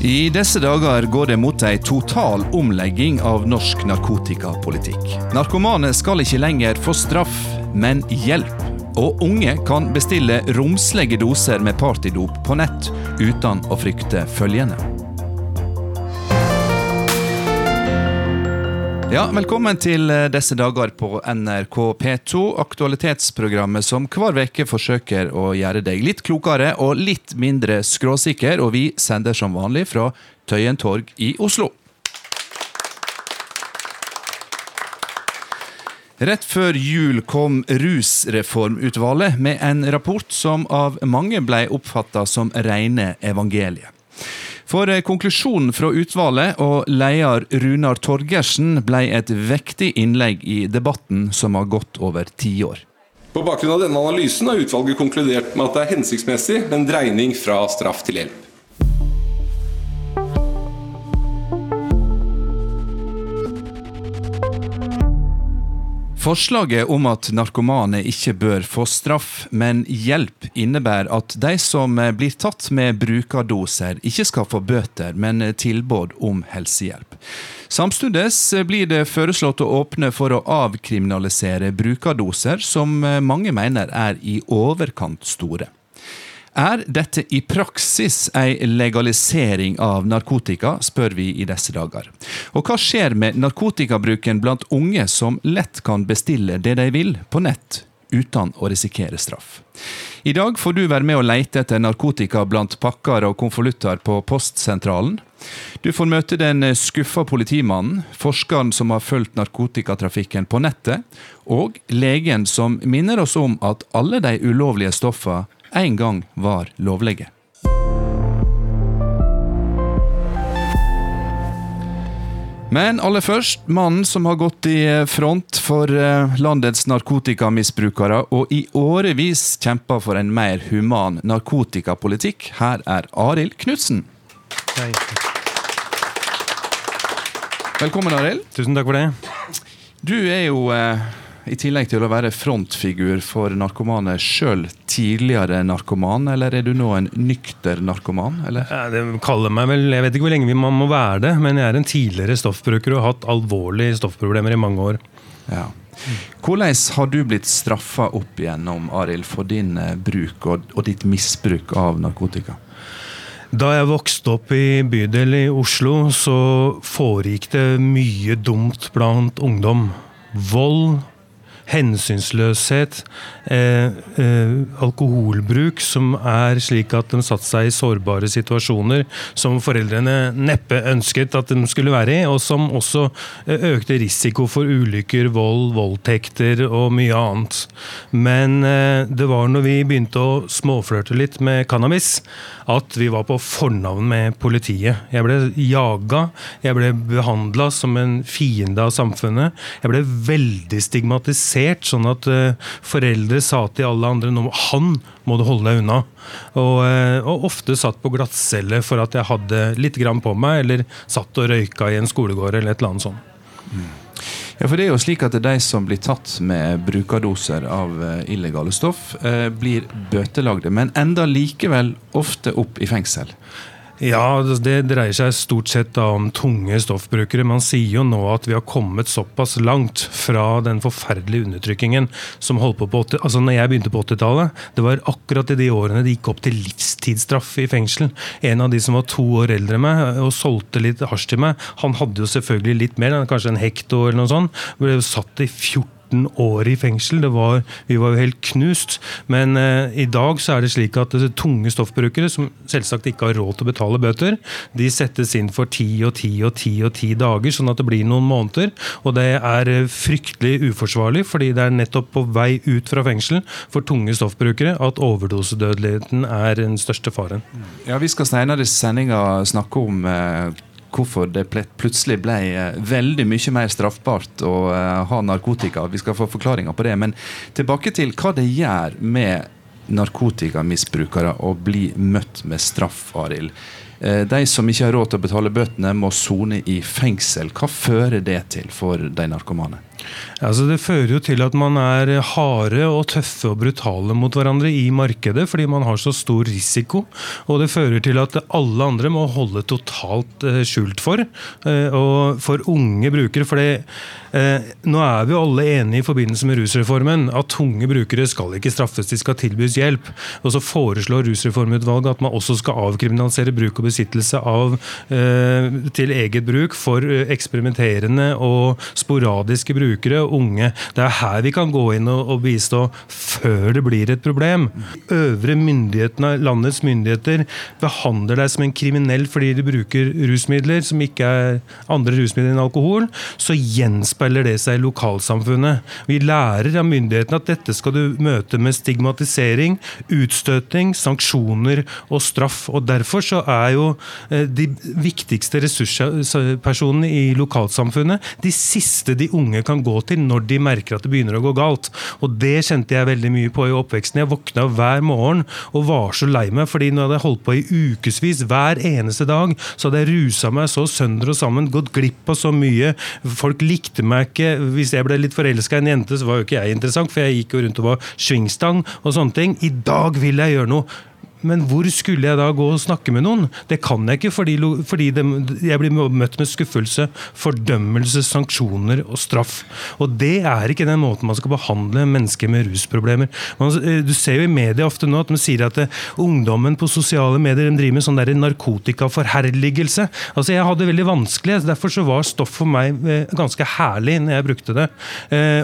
I disse dager går det mot ei total omlegging av norsk narkotikapolitikk. Narkomane skal ikke lenger få straff, men hjelp. Og unge kan bestille romslige doser med partydop på nett uten å frykte følgende. Ja, Velkommen til eh, disse dager på NRK P2, aktualitetsprogrammet som hver uke forsøker å gjøre deg litt klokere og litt mindre skråsikker, og vi sender som vanlig fra Tøyen torg i Oslo. Rett før jul kom Rusreformutvalget med en rapport som av mange ble oppfatta som rene evangeliet. For eh, konklusjonen fra utvalget og leder Runar Torgersen ble et vektig innlegg i debatten som har gått over tiår. På bakgrunn av denne analysen har utvalget konkludert med at det er hensiktsmessig med en dreining fra straff til hjelp. Forslaget om at narkomane ikke bør få straff, men hjelp, innebærer at de som blir tatt med brukerdoser, ikke skal få bøter, men tilbud om helsehjelp. Samtidig blir det foreslått å åpne for å avkriminalisere brukerdoser, som mange mener er i overkant store. Er dette i praksis ei legalisering av narkotika, spør vi i disse dager. Og hva skjer med narkotikabruken blant unge som lett kan bestille det de vil på nett, uten å risikere straff? I dag får du være med å leite etter narkotika blant pakker og konvolutter på postsentralen. Du får møte den skuffa politimannen, forskeren som har fulgt narkotikatrafikken på nettet, og legen som minner oss om at alle de ulovlige stoffene en gang var lovlige. Men aller først, mannen som har gått i front for eh, landets narkotikamisbrukere, og i årevis kjempa for en mer human narkotikapolitikk. Her er Arild Knutsen. Velkommen, Arild. Tusen takk for det. Du er jo eh, i tillegg til å være frontfigur for narkomane sjøl tidligere narkoman, eller er du nå en nykter narkoman? Eller? Ja, det kaller meg vel, Jeg vet ikke hvor lenge man må være det, men jeg er en tidligere stoffbruker og har hatt alvorlige stoffproblemer i mange år. Ja. Hvordan har du blitt straffa opp igjennom, Arild, for din eh, bruk og, og ditt misbruk av narkotika? Da jeg vokste opp i bydel i Oslo, så foregikk det mye dumt blant ungdom. Vold, hensynsløshet, eh, eh, alkoholbruk som er slik at de satte seg i sårbare situasjoner som foreldrene neppe ønsket at de skulle være i, og som også eh, økte risiko for ulykker, vold, voldtekter og mye annet. Men eh, det var når vi begynte å småflørte litt med cannabis, at vi var på fornavn med politiet. Jeg ble jaga, jeg ble behandla som en fiende av samfunnet. Jeg ble veldig stigmatisert provosert, sånn at uh, foreldre sa til alle andre nå, han må du holde deg unna. Og, uh, og ofte satt på glattcelle for at jeg hadde litt grann på meg, eller satt og røyka i en skolegård eller et eller annet sånt. Mm. Ja, for det er jo slik at De som blir tatt med brukerdoser av uh, illegale stoff, blir bøtelagde, men enda likevel ofte opp i fengsel. Ja, det dreier seg stort sett om tunge stoffbrukere. Man sier jo nå at vi har kommet såpass langt fra den forferdelige undertrykkingen som holdt på på 80, altså når jeg begynte på 80-tallet. Det var akkurat i de årene det gikk opp til livstidsstraff i fengsel. En av de som var to år eldre meg og solgte litt hasj til meg, han hadde jo selvfølgelig litt mer, kanskje en hekto eller noe sånt. Ble satt i 14 14 år i fengsel. Var, vi var jo helt knust. Men eh, i dag så er det slik at det tunge stoffbrukere, som selvsagt ikke har råd til å betale bøter, de settes inn for ti og ti og ti og ti dager, sånn at det blir noen måneder. Og det er eh, fryktelig uforsvarlig, fordi det er nettopp på vei ut fra fengsel for tunge stoffbrukere at overdosedødeligheten er den største faren. Ja, Vi skal senere i sendinga snakke om eh hvorfor det plutselig ble eh, veldig mye mer straffbart å eh, ha narkotika. Vi skal få forklaringer på det. Men tilbake til hva det gjør med narkotikamisbrukere å bli møtt med straff, Arild. Eh, de som ikke har råd til å betale bøtene, må sone i fengsel. Hva fører det til for de narkomane? Altså det fører jo til at man er harde og tøffe og brutale mot hverandre i markedet, fordi man har så stor risiko. Og det fører til at alle andre må holde totalt eh, skjult for. Eh, og for unge brukere, for eh, nå er vi jo alle enige i forbindelse med rusreformen at tunge brukere skal ikke straffes, de skal tilbys hjelp. Og så foreslår Rusreformutvalget at man også skal avkriminalisere bruk og besittelse av til eget bruk for eksperimenterende og sporadiske brukere unge. Det er her vi kan gå inn og, og bistå før det blir et problem. Øvre myndighetene, landets myndigheter behandler deg som en kriminell fordi du bruker rusmidler som ikke er andre rusmidler enn alkohol, så gjenspeiler det seg i lokalsamfunnet. Vi lærer av myndighetene at dette skal du møte med stigmatisering, utstøting, sanksjoner og straff. og Derfor så er jo eh, de viktigste ressurspersonene i lokalsamfunnet de siste de unge kan gå til når de merker at det begynner å gå galt. Og Det kjente jeg veldig mye på i oppveksten. Jeg våkna hver morgen og var så lei meg, fordi nå hadde jeg holdt på i ukevis hver eneste dag. Så hadde jeg rusa meg så sønder og sammen, gått glipp av så mye. Folk likte meg ikke. Hvis jeg ble litt forelska i en jente, så var jo ikke jeg interessant, for jeg gikk jo rundt og var svingstang og sånne ting. I dag vil jeg gjøre noe. Men hvor skulle jeg da gå og snakke med noen? Det kan jeg ikke, fordi, fordi det, jeg blir møtt med skuffelse, fordømmelse, sanksjoner og straff. Og det er ikke den måten man skal behandle mennesker med rusproblemer. Man, eh, du ser jo i media ofte nå at de sier at eh, ungdommen på sosiale medier de driver med sånn der narkotikaforherligelse. Altså Jeg hadde det veldig vanskelig, derfor så var stoff for meg eh, ganske herlig når jeg brukte det.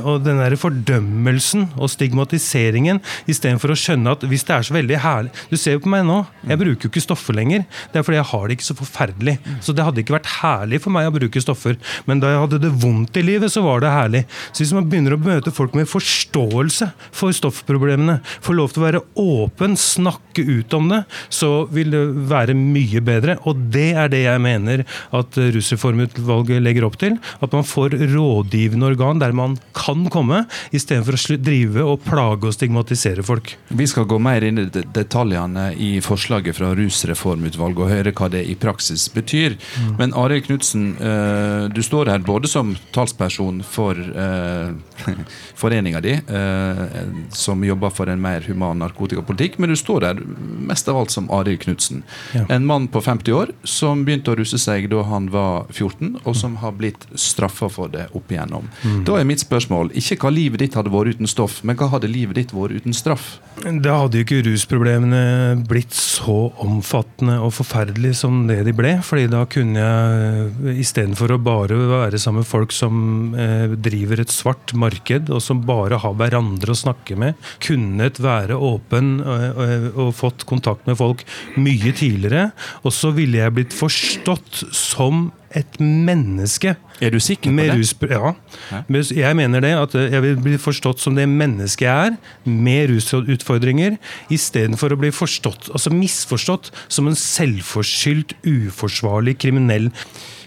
Og den der fordømmelsen og stigmatiseringen, istedenfor å skjønne at hvis det er så veldig herlig du ser jo på meg nå. Jeg bruker jo ikke stoffer lenger. Det er fordi jeg har det ikke så forferdelig. Så det hadde ikke vært herlig for meg å bruke stoffer. Men da jeg hadde det vondt i livet, så var det herlig. Så hvis man begynner å møte folk med forståelse for stoffproblemene, får lov til å være åpen, snakke ut om det, så vil det være mye bedre. Og det er det jeg mener at Rusreformutvalget legger opp til. At man får rådgivende organ der man kan komme, istedenfor å drive og plage og stigmatisere folk. Vi skal gå mer inn i detaljene i forslaget fra Rusreformutvalget og høre hva det i praksis betyr. Mm. Men Arild Knutsen, eh, du står her både som talsperson for eh, foreninga di, eh, som jobber for en mer human narkotikapolitikk, men du står her mest av alt som Arild Knutsen. Ja. En mann på 50 år som begynte å ruse seg da han var 14, og som har blitt straffa for det opp igjennom. Mm. Da er mitt spørsmål ikke hva livet ditt hadde vært uten stoff, men hva hadde livet ditt vært uten straff? Da hadde jo ikke rusproblemene blitt så omfattende og forferdelig som det de ble. fordi da kunne jeg istedenfor å bare være sammen med folk som eh, driver et svart marked, og som bare har hverandre å snakke med, kunnet være åpen eh, og fått kontakt med folk mye tidligere. Og så ville jeg blitt forstått som et menneske. Er du sikker på det? Rus, ja. Jeg mener det. At jeg vil bli forstått som det mennesket jeg er, med rusutfordringer, istedenfor å bli forstått, altså misforstått som en selvforskyldt, uforsvarlig kriminell.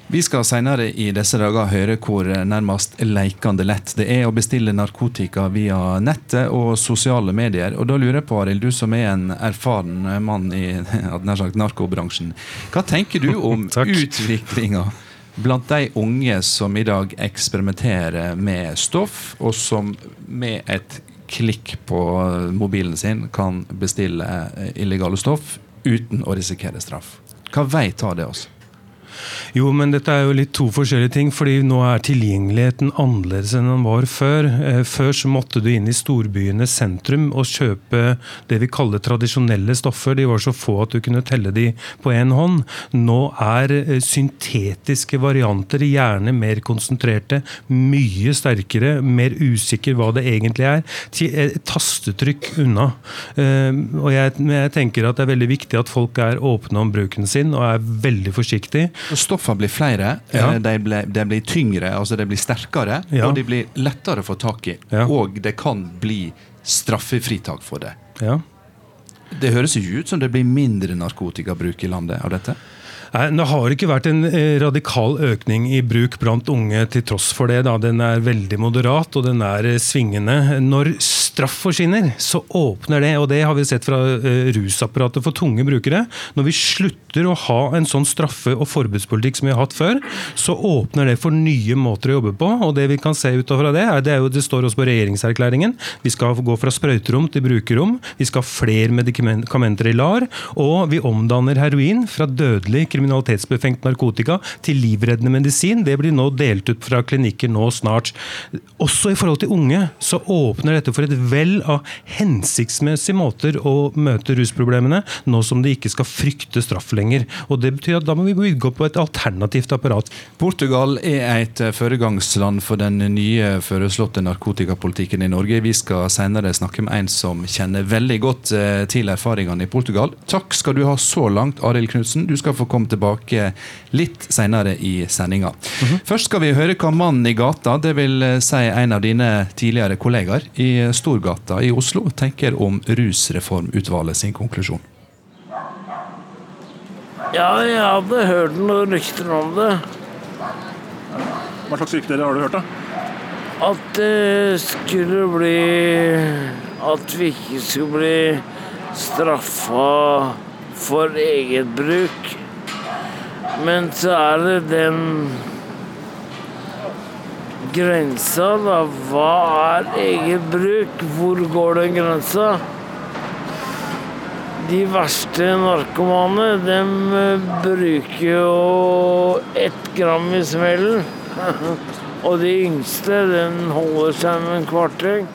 Vi skal senere i disse dager høre hvor nærmest leikende lett det er å bestille narkotika via nettet og sosiale medier. Og da lurer jeg på, Arild, du som er en erfaren mann i sagt, narkobransjen. Hva tenker du om utviklinga blant de unge som i dag eksperimenterer med stoff, og som med et klikk på mobilen sin kan bestille illegale stoff uten å risikere straff? Hva vei tar det oss? Jo, men dette er jo litt to forskjellige ting. fordi nå er tilgjengeligheten annerledes enn den var før. Eh, før så måtte du inn i storbyenes sentrum og kjøpe det vi kaller tradisjonelle stoffer. De var så få at du kunne telle de på én hånd. Nå er eh, syntetiske varianter gjerne mer konsentrerte, mye sterkere, mer usikker hva det egentlig er. Tastetrykk unna. Eh, og jeg, jeg tenker at det er veldig viktig at folk er åpne om bruken sin og er veldig forsiktige. Stoffene blir flere, ja. Eh, de, ble, de, blir tyngre, altså de blir sterkere, ja. og de blir lettere å få tak i. Ja. Og det kan bli straffefritak for det. Ja. Det høres ikke ut som det blir mindre narkotikabruk i landet av dette? Det har ikke vært en eh, radikal økning i bruk blant unge til tross for det. Da. Den er veldig moderat og den er eh, svingende. Når straff forsvinner, så åpner det, og det har vi sett fra uh, rusapparatet for tunge brukere. Når vi slutter å ha en sånn straffe- og forbudspolitikk som vi har hatt før, så åpner det for nye måter å jobbe på. og Det vi kan se utover det, er, det, er jo, det står også på regjeringserklæringen. Vi skal gå fra sprøyterom til brukerrom. Vi skal ha flere medikamenter i LAR. Og vi omdanner heroin fra dødelig kriminalitetsbefengt narkotika til livreddende medisin. Det blir nå delt ut fra klinikker nå snart. Også i forhold til unge så åpner dette for et vell av hensiktsmessige måter å møte rusproblemene, nå som de ikke skal frykte straff lenger. Og Det betyr at da må vi bygge opp på et alternativt apparat. Portugal er et foregangsland for den nye foreslåtte narkotikapolitikken i Norge. Vi skal senere snakke med en som kjenner veldig godt eh, til erfaringene i Portugal. Takk skal du ha så langt, Arild Knutsen. Du skal få komme tilbake litt senere i sendinga. Mm -hmm. Først skal vi høre hva mannen i gata, det vil si en av dine tidligere kollegaer i Storgata i Oslo, tenker om Rusreformutvalget sin konklusjon. Ja, jeg hadde hørt noen rykter om det. Hva slags rykter har du hørt, da? At det skulle bli At vi ikke skulle bli straffa for eget bruk. Men så er det den grensa, da. Hva er eget bruk? Hvor går den grensa? De verste narkomane, dem bruker jo ett gram i smellen. Og de yngste, den holder seg med en kvarting.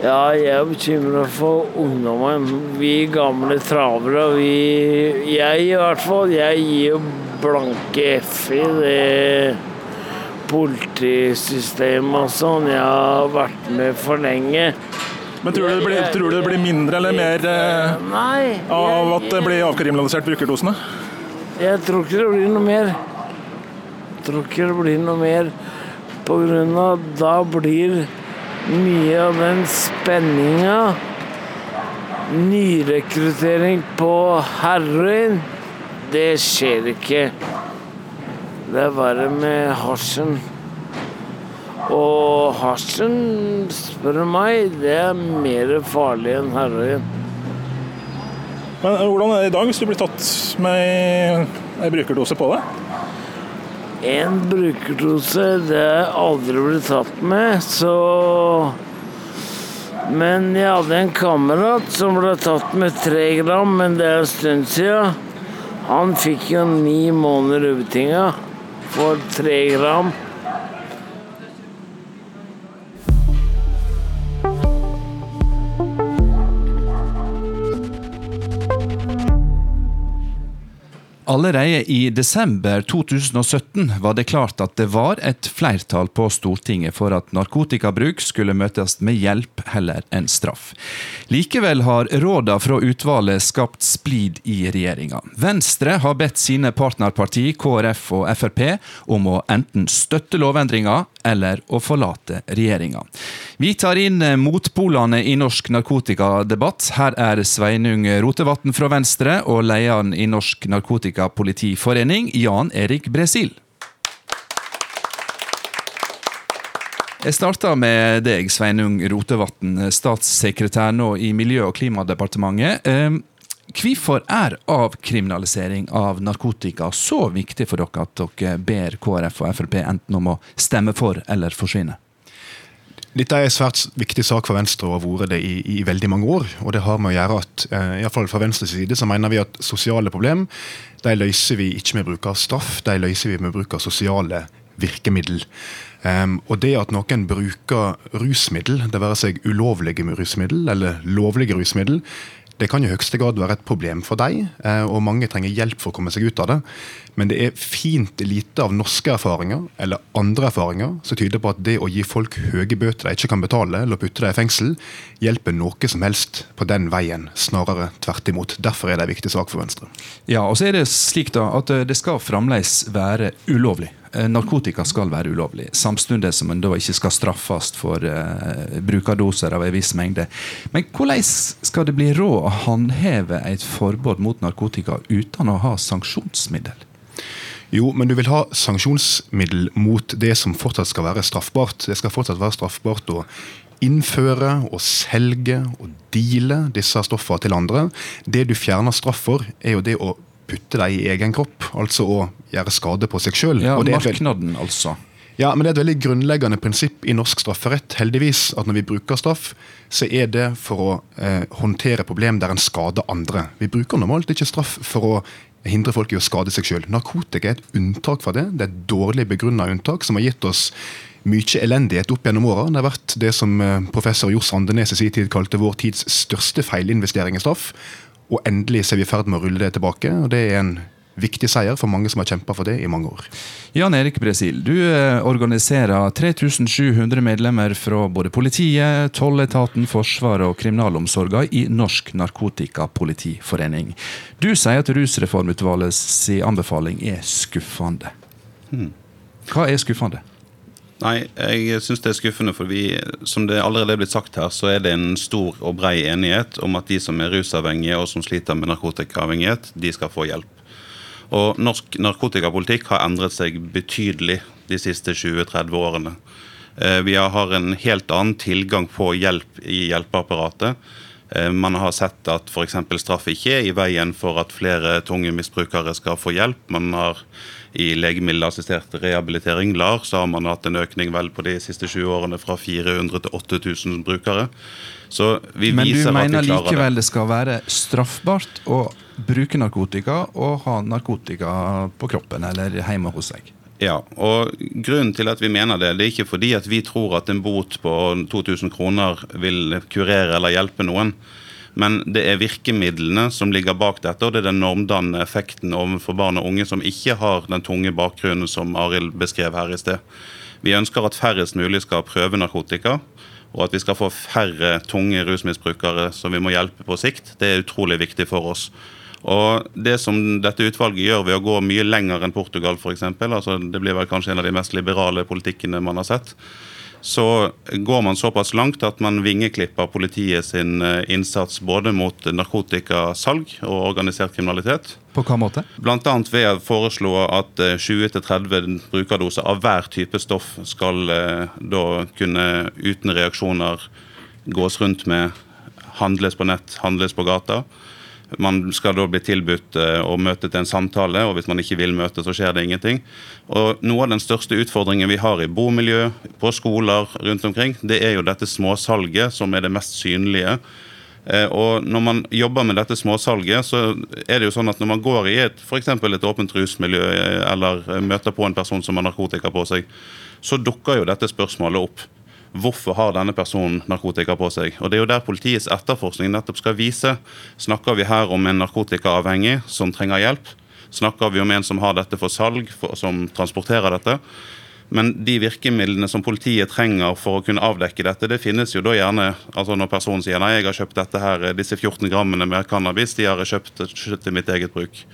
Ja, jeg er bekymra for ungdommen. Vi gamle travere, vi Jeg i hvert fall. Jeg gir jo blanke F i det politisystemet og sånn. Jeg har vært med for lenge. Men tror du det blir, tror du det blir mindre eller mer eh, Nei, av at det blir avkriminalisert brukerdosene? Jeg tror ikke det blir noe mer. Jeg tror ikke det blir noe mer. På grunn av da blir mye av den spenninga Nyrekruttering på heroin, det skjer ikke. Det er verre med hasjen. Og hasjen, spør du meg, det er mer farlig enn heroin. Men hvordan er det i dag hvis du blir tatt med ei brukerdose på deg? En brukerdose, det har jeg aldri blitt tatt med, så Men jeg hadde en kamerat som ble tatt med tre gram, men det er en stund siden. Han fikk jo ni måneder ubetinga for tre gram. Allerede i desember 2017 var det klart at det var et flertall på Stortinget for at narkotikabruk skulle møtes med hjelp heller enn straff. Likevel har råda fra utvalget skapt splid i regjeringa. Venstre har bedt sine partnerparti KrF og Frp om å enten støtte lovendringa eller å forlate regjeringa. Vi tar inn motpolene i norsk narkotikadebatt. Her er Sveinung Rotevatn fra Venstre og lederen i Norsk Narkotikapolitiforening, Jan Erik Bresil. Jeg starter med deg, Sveinung Rotevatn, statssekretær nå i Miljø- og klimadepartementet. Hvorfor er avkriminalisering av narkotika så viktig for dere at dere ber KrF og Frp enten om å stemme for eller forsvinne? Dette er en svært viktig sak for Venstre og har vært det i, i, veldig mange år. og det har med å gjøre at, eh, i fall Fra Venstres side så mener vi at sosiale problem de løser vi ikke med bruk av straff, de løser vi med bruk av sosiale virkemiddel. Um, og det at noen bruker rusmiddel, det være seg ulovlige rusmiddel eller lovlige rusmiddel, det kan i høyeste grad være et problem for deg, eh, og mange trenger hjelp for å komme seg ut av det. Men det er fint lite av norske erfaringer eller andre erfaringer som tyder på at det å gi folk høye bøter de ikke kan betale, eller putte dem i fengsel, hjelper noe som helst på den veien, snarere tvert imot. Derfor er det en viktig sak for Venstre. Ja, og så er det slik da at eh, det skal fremdeles være ulovlig narkotika skal være ulovlig, samtidig som en da ikke skal straffes for uh, bruk av doser av en viss mengde. Men hvordan skal det bli råd å håndheve et forbud mot narkotika uten å ha sanksjonsmiddel? Jo, men du vil ha sanksjonsmiddel mot det som fortsatt skal være straffbart. Det skal fortsatt være straffbart å innføre og selge og deale disse stoffene til andre. Det du fjerner straff for, er jo det å putte dem i egen kropp, altså å gjøre skade på seg sjøl. Ja, marknaden, altså. Ja, men Det er et veldig grunnleggende prinsipp i norsk strafferett heldigvis, at når vi bruker straff, så er det for å eh, håndtere problem der en skader andre. Vi bruker normalt ikke straff for å hindre folk i å skade seg sjøl. Narkotika er et unntak fra det. Det er et dårlig begrunna unntak som har gitt oss mye elendighet opp gjennom åra. Det har vært det som eh, professor Johs Andenes i sin tid kalte vår tids største feilinvestering i straff. Og endelig er vi i ferd med å rulle det tilbake. og det er en viktig seier for mange som har kjempa for det i mange år. Jan Erik Bresil, du eh, organiserer 3700 medlemmer fra både politiet, tolletaten, Forsvaret og kriminalomsorga i Norsk Narkotikapolitiforening. Du sier at Rusreformutvalgets anbefaling er skuffende. Hmm. Hva er skuffende? Nei, jeg syns det er skuffende, for vi, som det allerede er blitt sagt her, så er det en stor og brei enighet om at de som er rusavhengige og som sliter med narkotikaavhengighet, de skal få hjelp. Og norsk narkotikapolitikk har endret seg betydelig de siste 20-30 årene. Eh, vi har en helt annen tilgang på hjelp i hjelpeapparatet. Eh, man har sett at f.eks. straff ikke er i veien for at flere tunge misbrukere skal få hjelp. Man har i legemiddelassistert rehabilitering, LAR, så har man hatt en økning vel på de siste 20 årene fra 400 til 8000 brukere. Så vi Men viser at vi klarer det. Men du mener likevel det skal være straffbart å bruke narkotika og ha narkotika på kroppen eller hjemme hos seg. Ja, og Grunnen til at vi mener det, det er ikke fordi at vi tror at en bot på 2000 kroner vil kurere eller hjelpe noen. Men det er virkemidlene som ligger bak dette, og det er den normdannende effekten overfor barn og unge som ikke har den tunge bakgrunnen som Arild beskrev her i sted. Vi ønsker at færrest mulig skal prøve narkotika, og at vi skal få færre tunge rusmisbrukere som vi må hjelpe på sikt. Det er utrolig viktig for oss. Og Det som dette utvalget gjør ved å gå mye lenger enn Portugal f.eks., altså det blir vel kanskje en av de mest liberale politikkene man har sett, så går man såpass langt at man vingeklipper politiet sin eh, innsats både mot narkotikasalg og organisert kriminalitet. På hva måte? Annet ved å foreslå at 20-30 eh, brukerdoser av hver type stoff skal eh, da kunne uten reaksjoner gås rundt med, handles på nett, handles på gata. Man skal da bli tilbudt eh, å møte til en samtale, og hvis man ikke vil møte, så skjer det ingenting. Og Noe av den største utfordringen vi har i bomiljø, på skoler rundt omkring, det er jo dette småsalget som er det mest synlige. Eh, og Når man jobber med dette småsalget, så er det jo sånn at når man går i et, for et åpent rusmiljø eh, eller møter på en person som har narkotika på seg, så dukker jo dette spørsmålet opp. Hvorfor har denne personen narkotika på seg? Og Det er jo der politiets etterforskning nettopp skal vise. Snakker vi her om en narkotikaavhengig som trenger hjelp? Snakker vi om en som har dette for salg, for, som transporterer dette? Men de virkemidlene som politiet trenger for å kunne avdekke dette, det finnes jo da gjerne altså Når personen sier nei, jeg har kjøpt dette her, disse 14 grammene med cannabis, de har jeg kjøpt til mitt eget bruk.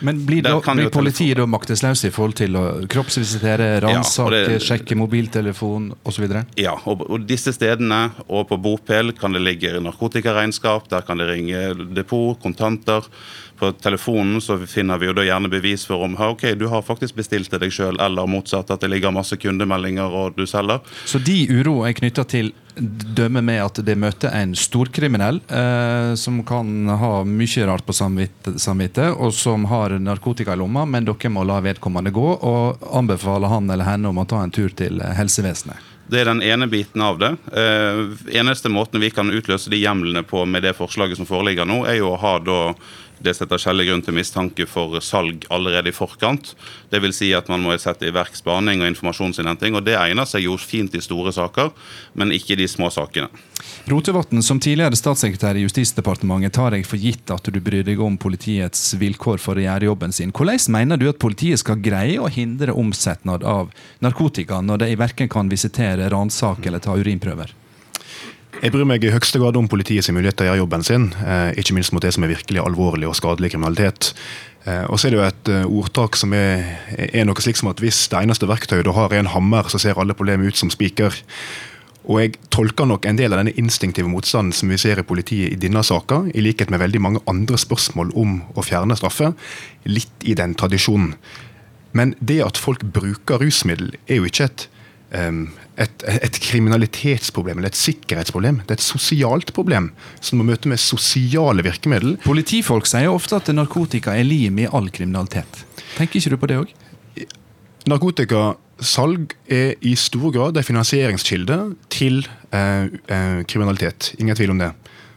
Men blir, da, blir politiet da maktesløse i forhold til å kroppsvisitere, ransake, ja, sjekke mobiltelefon osv.? Ja, og, og disse stedene og på bopel kan det ligge narkotikaregnskap, der kan det ringe depot, kontanter. På telefonen så finner vi jo da gjerne bevis for om ok, du har faktisk bestilt det deg sjøl, eller motsatt, at det ligger masse kundemeldinger og du selger. Så de uro er knytta til dømme med at det møter en storkriminell eh, som kan ha mye rart på samvittighet, og som har narkotika i lomma, men dere må la vedkommende gå og anbefale han eller henne om å ta en tur til helsevesenet. Det er den ene biten av det. Eh, eneste måten vi kan utløse de hjemlene på med det forslaget som foreligger nå, er jo å ha da det setter skjellig grunn til mistanke for salg allerede i forkant. Dvs. Si at man må sette i verk spaning og informasjonsinnhenting. og Det egner seg jo fint i store saker, men ikke i de små sakene. Rotevatn, som tidligere statssekretær i Justisdepartementet tar jeg for gitt at du bryr deg om politiets vilkår for å gjøre jobben sin. Hvordan mener du at politiet skal greie å hindre omsetnad av narkotika, når de verken kan visitere, ransake eller ta urinprøver? Jeg bryr meg i høyeste grad om politiets mulighet til å gjøre jobben sin, eh, ikke minst mot det som er virkelig alvorlig og skadelig kriminalitet. Eh, og så er det jo et eh, ordtak som er, er noe slik som at hvis det eneste verktøyet du har er en hammer, så ser alle problemer ut som spiker. Og jeg tolker nok en del av denne instinktive motstanden som vi ser i politiet i denne saka, i likhet med veldig mange andre spørsmål om å fjerne straffe, litt i den tradisjonen. Men det at folk bruker rusmiddel, er jo ikke et, et, et, kriminalitetsproblem eller et sikkerhetsproblem. Det er et sosialt problem som må møte med sosiale virkemidler. Politifolk sier ofte at narkotika er lim i all kriminalitet. Tenker ikke du på det òg? Narkotikasalg er i stor grad en finansieringskilde til eh, eh, kriminalitet. Ingen tvil om det.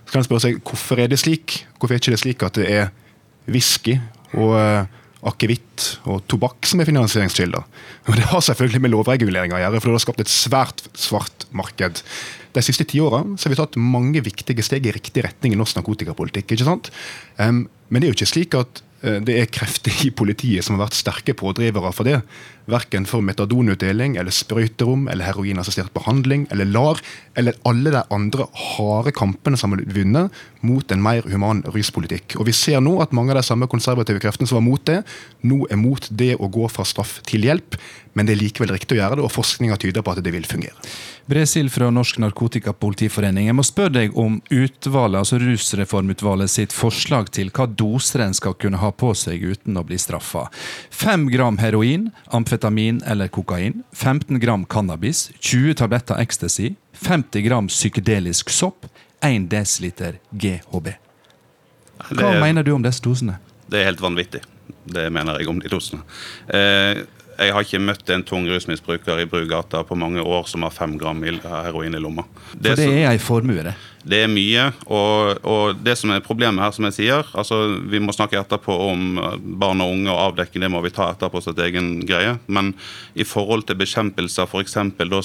Så kan en spørre seg hvorfor er det slik? Hvorfor er det ikke slik at det er whisky og eh, akevitt og tobakk som er finansieringskilder. Og Det har selvfølgelig med lovregulering å gjøre, for det har skapt et svært svart marked. De siste ti åra har vi tatt mange viktige steg i riktig retning i norsk narkotikapolitikk. ikke sant? Um, men det er jo ikke slik at det er krefter i politiet som har vært sterke pådrivere for det. Verken for metadonutdeling, eller sprøyterom, eller heroinassistert behandling, eller LAR, eller alle de andre harde kampene som har vunnet mot en mer human ruspolitikk. Og Vi ser nå at mange av de samme konservative kreftene som var mot det, nå er mot det å gå fra straff til hjelp. Men det er likevel riktig å gjøre det, og forskninga tyder på at det vil fungere. Bresil fra Norsk Narkotikapolitiforening. Jeg må spørre deg om utvalget, altså Rusreformutvalget sitt forslag til hva doser en skal kunne ha på seg uten å bli straffa. 5 gram heroin, amfetamin eller kokain, 15 gram cannabis, 20 tabletter ecstasy, 50 gram psykedelisk sopp, 1 dl GHB. Hva er, mener du om disse dosene? Det er helt vanvittig. Det mener jeg om de dosene. Eh, jeg har ikke møtt en tung rusmisbruker i Brugata på mange år som har fem gram heroin i lomma. Det For det er ei formue, det? Det er mye. Og, og, det som er problemet her, som jeg sier altså Vi må snakke etterpå om barn og unge og avdekking, det må vi ta etterpå sitt egen greie. Men i forhold til bekjempelse av f.eks.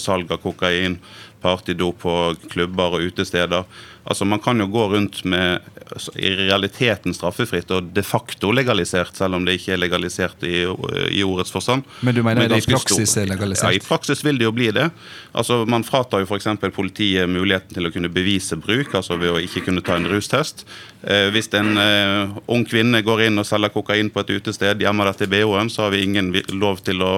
salg av kokain, partydop på klubber og utesteder Altså Man kan jo gå rundt med altså, i realiteten straffefritt og de facto legalisert, selv om det ikke er legalisert i, i ordets forstand. Men du mener det i praksis er legalisert? Ja, i praksis vil det jo bli det. Altså Man fratar jo f.eks. politiet muligheten til å kunne bevise bruk, altså ved å ikke kunne ta en rustest. Eh, hvis en eh, ung kvinne går inn og selger kokain på et utested, gjemmer dette i BH-en, så har vi ingen lov til å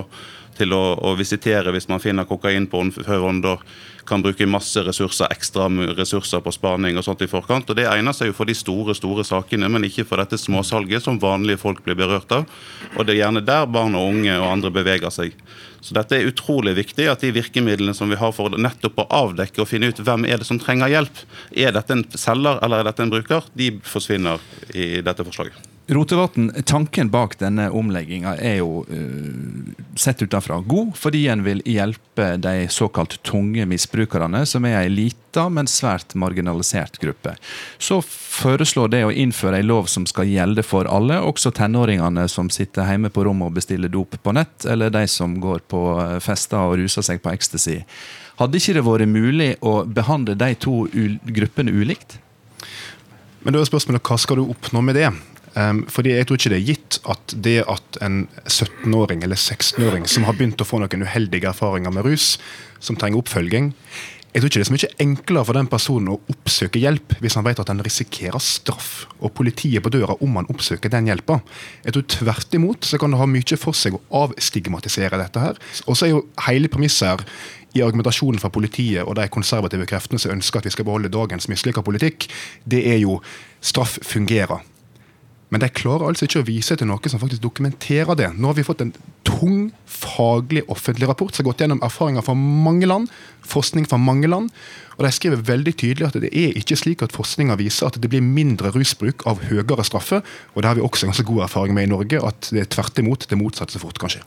til å, å, visitere hvis man finner kokain på forhånd og kan bruke masse ressurser, ekstra ressurser på spaning og sånt i forkant. og Det egner seg jo for de store store sakene, men ikke for dette småsalget som vanlige folk blir berørt av. Og Det er gjerne der barn og unge og andre beveger seg. Så dette er utrolig viktig, at de virkemidlene som vi har for nettopp å avdekke og finne ut hvem er det som trenger hjelp, er dette en selger eller er dette en bruker, de forsvinner i dette forslaget. Rotevatn, tanken bak denne omlegginga er jo uh, sett utenfra god, fordi en vil hjelpe de såkalt tunge misbrukerne, som er ei lita, men svært marginalisert gruppe. Så foreslår det å innføre ei lov som skal gjelde for alle, også tenåringene som sitter hjemme på rommet og bestiller dop på nett, eller de som går på eh, fester og ruser seg på ecstasy. Hadde ikke det vært mulig å behandle de to gruppene ulikt? Men da er spørsmålet hva skal du oppnå med det? Um, fordi Jeg tror ikke det er gitt at det at en 17-åring eller 16-åring som har begynt å få noen uheldige erfaringer med rus, som trenger oppfølging jeg tror ikke det er så mye enklere for den personen å oppsøke hjelp hvis han vet at han risikerer straff og politiet på døra om han oppsøker den hjelpa. Jeg tror tvert imot så kan det ha mye for seg å avstigmatisere dette her. Og så er jo hele premisset her i argumentasjonen fra politiet og de konservative kreftene som ønsker at vi skal beholde dagens mislykka politikk, det er jo straff fungerer. Men de klarer altså ikke å vise til noe som faktisk dokumenterer det. Nå har vi fått en tung, faglig offentlig rapport som har gått gjennom erfaringer fra mange land, forskning fra mange land. Og De skriver veldig tydelig at det er ikke slik at forskninga viser at det blir mindre rusbruk av høyere straffe. Og det har vi også ganske god erfaring med i Norge, at det er tvert imot det motsatte så fort kan skje.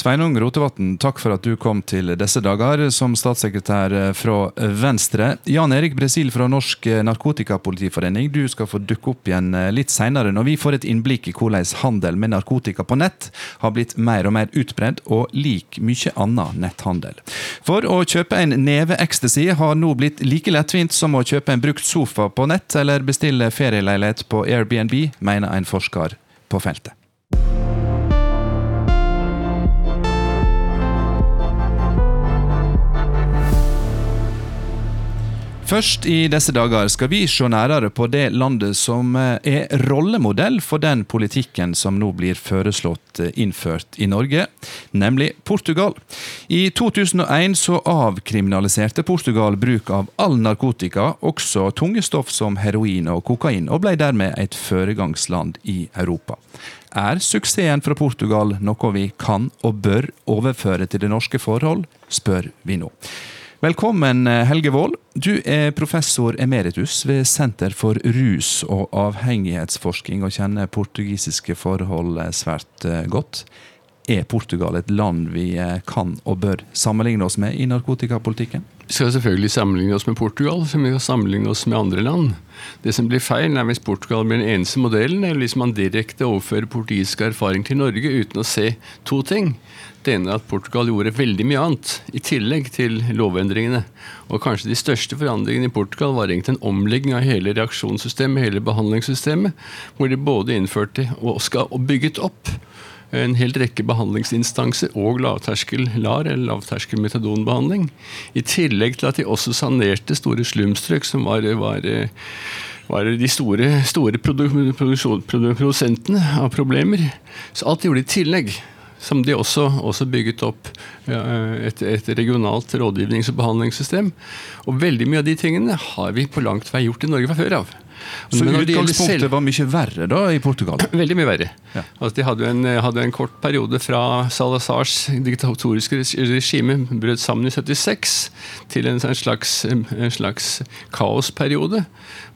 Sveinung Rotevatn, takk for at du kom til disse dager som statssekretær fra Venstre. Jan Erik Bresil fra Norsk Narkotikapolitiforening, du skal få dukke opp igjen litt seinere når vi får et innblikk i hvordan handel med narkotika på nett har blitt mer og mer utbredd, og lik mye annen netthandel. For å kjøpe en neve ecstasy har nå blitt like lettvint som å kjøpe en brukt sofa på nett eller bestille ferieleilighet på Airbnb, mener en forsker på feltet. Først i disse dager skal vi se nærere på det landet som eh, er rollemodell for den politikken som nå blir foreslått eh, innført i Norge, nemlig Portugal. I 2001 så avkriminaliserte Portugal bruk av all narkotika, også tunge stoff som heroin og kokain, og ble dermed et foregangsland i Europa. Er suksessen fra Portugal noe vi kan og bør overføre til det norske forhold, spør vi nå. Velkommen, eh, Helge Wold. Du er professor emeritus ved Senter for rus- og avhengighetsforskning, og kjenner portugisiske forhold eh, svært eh, godt. Er Portugal et land vi kan og bør sammenligne oss med i narkotikapolitikken? Vi skal selvfølgelig sammenligne oss med Portugal, som vi skal sammenligne oss med andre land. Det som blir feil, er hvis Portugal blir den eneste modellen, eller hvis man direkte overfører portugisisk erfaring til Norge uten å se to ting. Det ene er at Portugal gjorde veldig mye annet, i tillegg til lovendringene. Og kanskje de største forandringene i Portugal var egentlig en omlegging av hele reaksjonssystemet, hele behandlingssystemet, hvor de både innførte og, skal, og bygget opp en hel rekke behandlingsinstanser og lavterskel LAR, eller lavterskel metadonbehandling. I tillegg til at de også sanerte store slumstrøk, som var, var, var de store, store produ produsentene av problemer. Så alt de gjorde i tillegg. Som de også, også bygget opp et, et, regionalt rådgivnings- og behandlingssystem. Og veldig mye av de tingene har vi på langt vei gjort i Norge fra før av. Så utgangspunktet var mye verre da i Portugal? Veldig mye verre. Ja. Altså, de hadde en, hadde en, kort periode fra Salazars diktatoriske regime brøt sammen i 76, til en, en, slags, en slags, kaosperiode.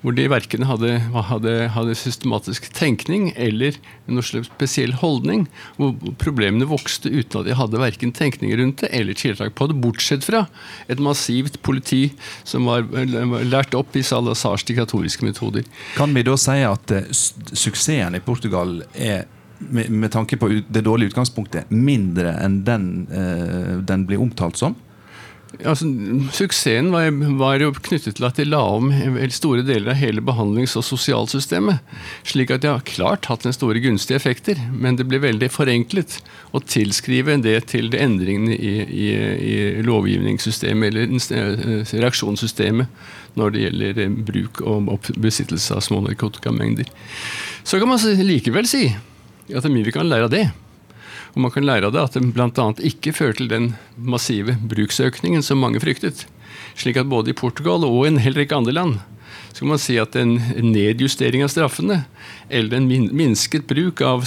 Hvor de verken hadde, hadde, hadde, systematisk tenkning eller noen slags spesiell holdning. Hvor problemene vokste uten at de hadde verken tenkning rundt det eller tiltak på det. Bortsett fra et massivt politi som var lært opp i Salazars diktatoriske metoder. Kan vi da si at uh, suksessen i Portugal er med, med, tanke på det dårlige utgangspunktet mindre enn den, uh, den blir omtalt som? Altså, suksessen var, var, jo knyttet til at de la om store deler av hele behandlings- og sosialsystemet. Slik at de har klart hatt en store gunstige effekter, men det blir veldig forenklet å tilskrive det til endringene i, i, i lovgivningssystemet eller eh, reaksjonssystemet når det gjelder eh, bruk og besittelse av små narkotikamengder. Så kan man likevel si at det er mye vi kan lære av det. Og man kan lære av det at det bl.a. ikke fører til den massive bruksøkningen som mange fryktet. Slik at både i Portugal og en hel rekke andre land så kan man si at en nedjustering av straffene, eller en minsket bruk av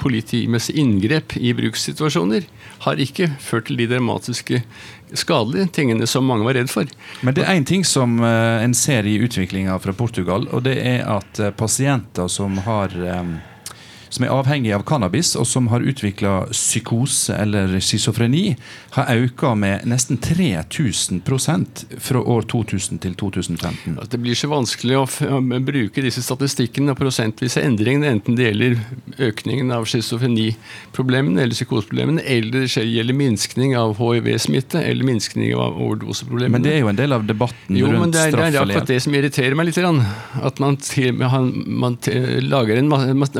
politimessig inngrep i brukssituasjoner, har ikke ført til de dramatiske skadelige tingene som mange var redd for. Men det er én ting som eh, en ser i utviklinga fra Portugal, og det er at eh, pasienter som har som er avhengig av cannabis, og som har utvikla psykose eller schizofreni, har økt med nesten 3000% fra år 2000 til 2015. Det blir så vanskelig å bruke disse statistikkene og prosentvise endringene, enten det gjelder økningen av schizofreniproblemene eller psykoseproblemene, eller det gjelder minskning av hiv-smitte eller minskning av overdoseproblemene. Men det er jo en del av debatten jo, rundt straff Jo, men Det er akkurat det som irriterer meg litt. At man, man, man lager, en,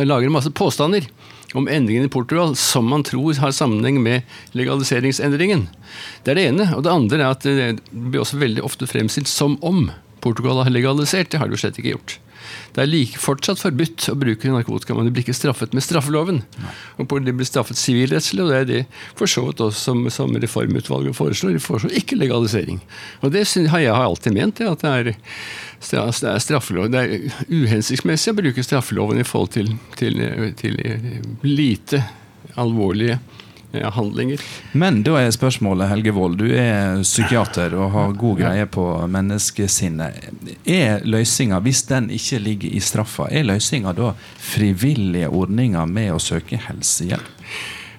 lager en masse påstander om endringen i Portugal som man tror har sammenheng med legaliseringsendringen. Det er det ene. Og det andre er at det blir også veldig ofte fremstilt som om Portugal har legalisert. Det har det jo slett ikke gjort. Det er like fortsatt forbudt å bruke narkotika, men det blir ikke straffet med straffeloven. Og Det blir straffet sivilrettslig, og det er det for så vidt også som, som Reformutvalget foreslår. De foreslår ikke legalisering. Og det har jeg alltid ment, at det er, det er straffeloven. Det er uhensiktsmessig å bruke straffeloven i forhold til, til, til lite alvorlige handlinger. Men da er spørsmålet, Helge Wold, du er psykiater og har god greie på menneskesinnet. Er løsninga, hvis den ikke ligger i straffa, er løsninga da frivillige ordninger med å søke helsehjelp?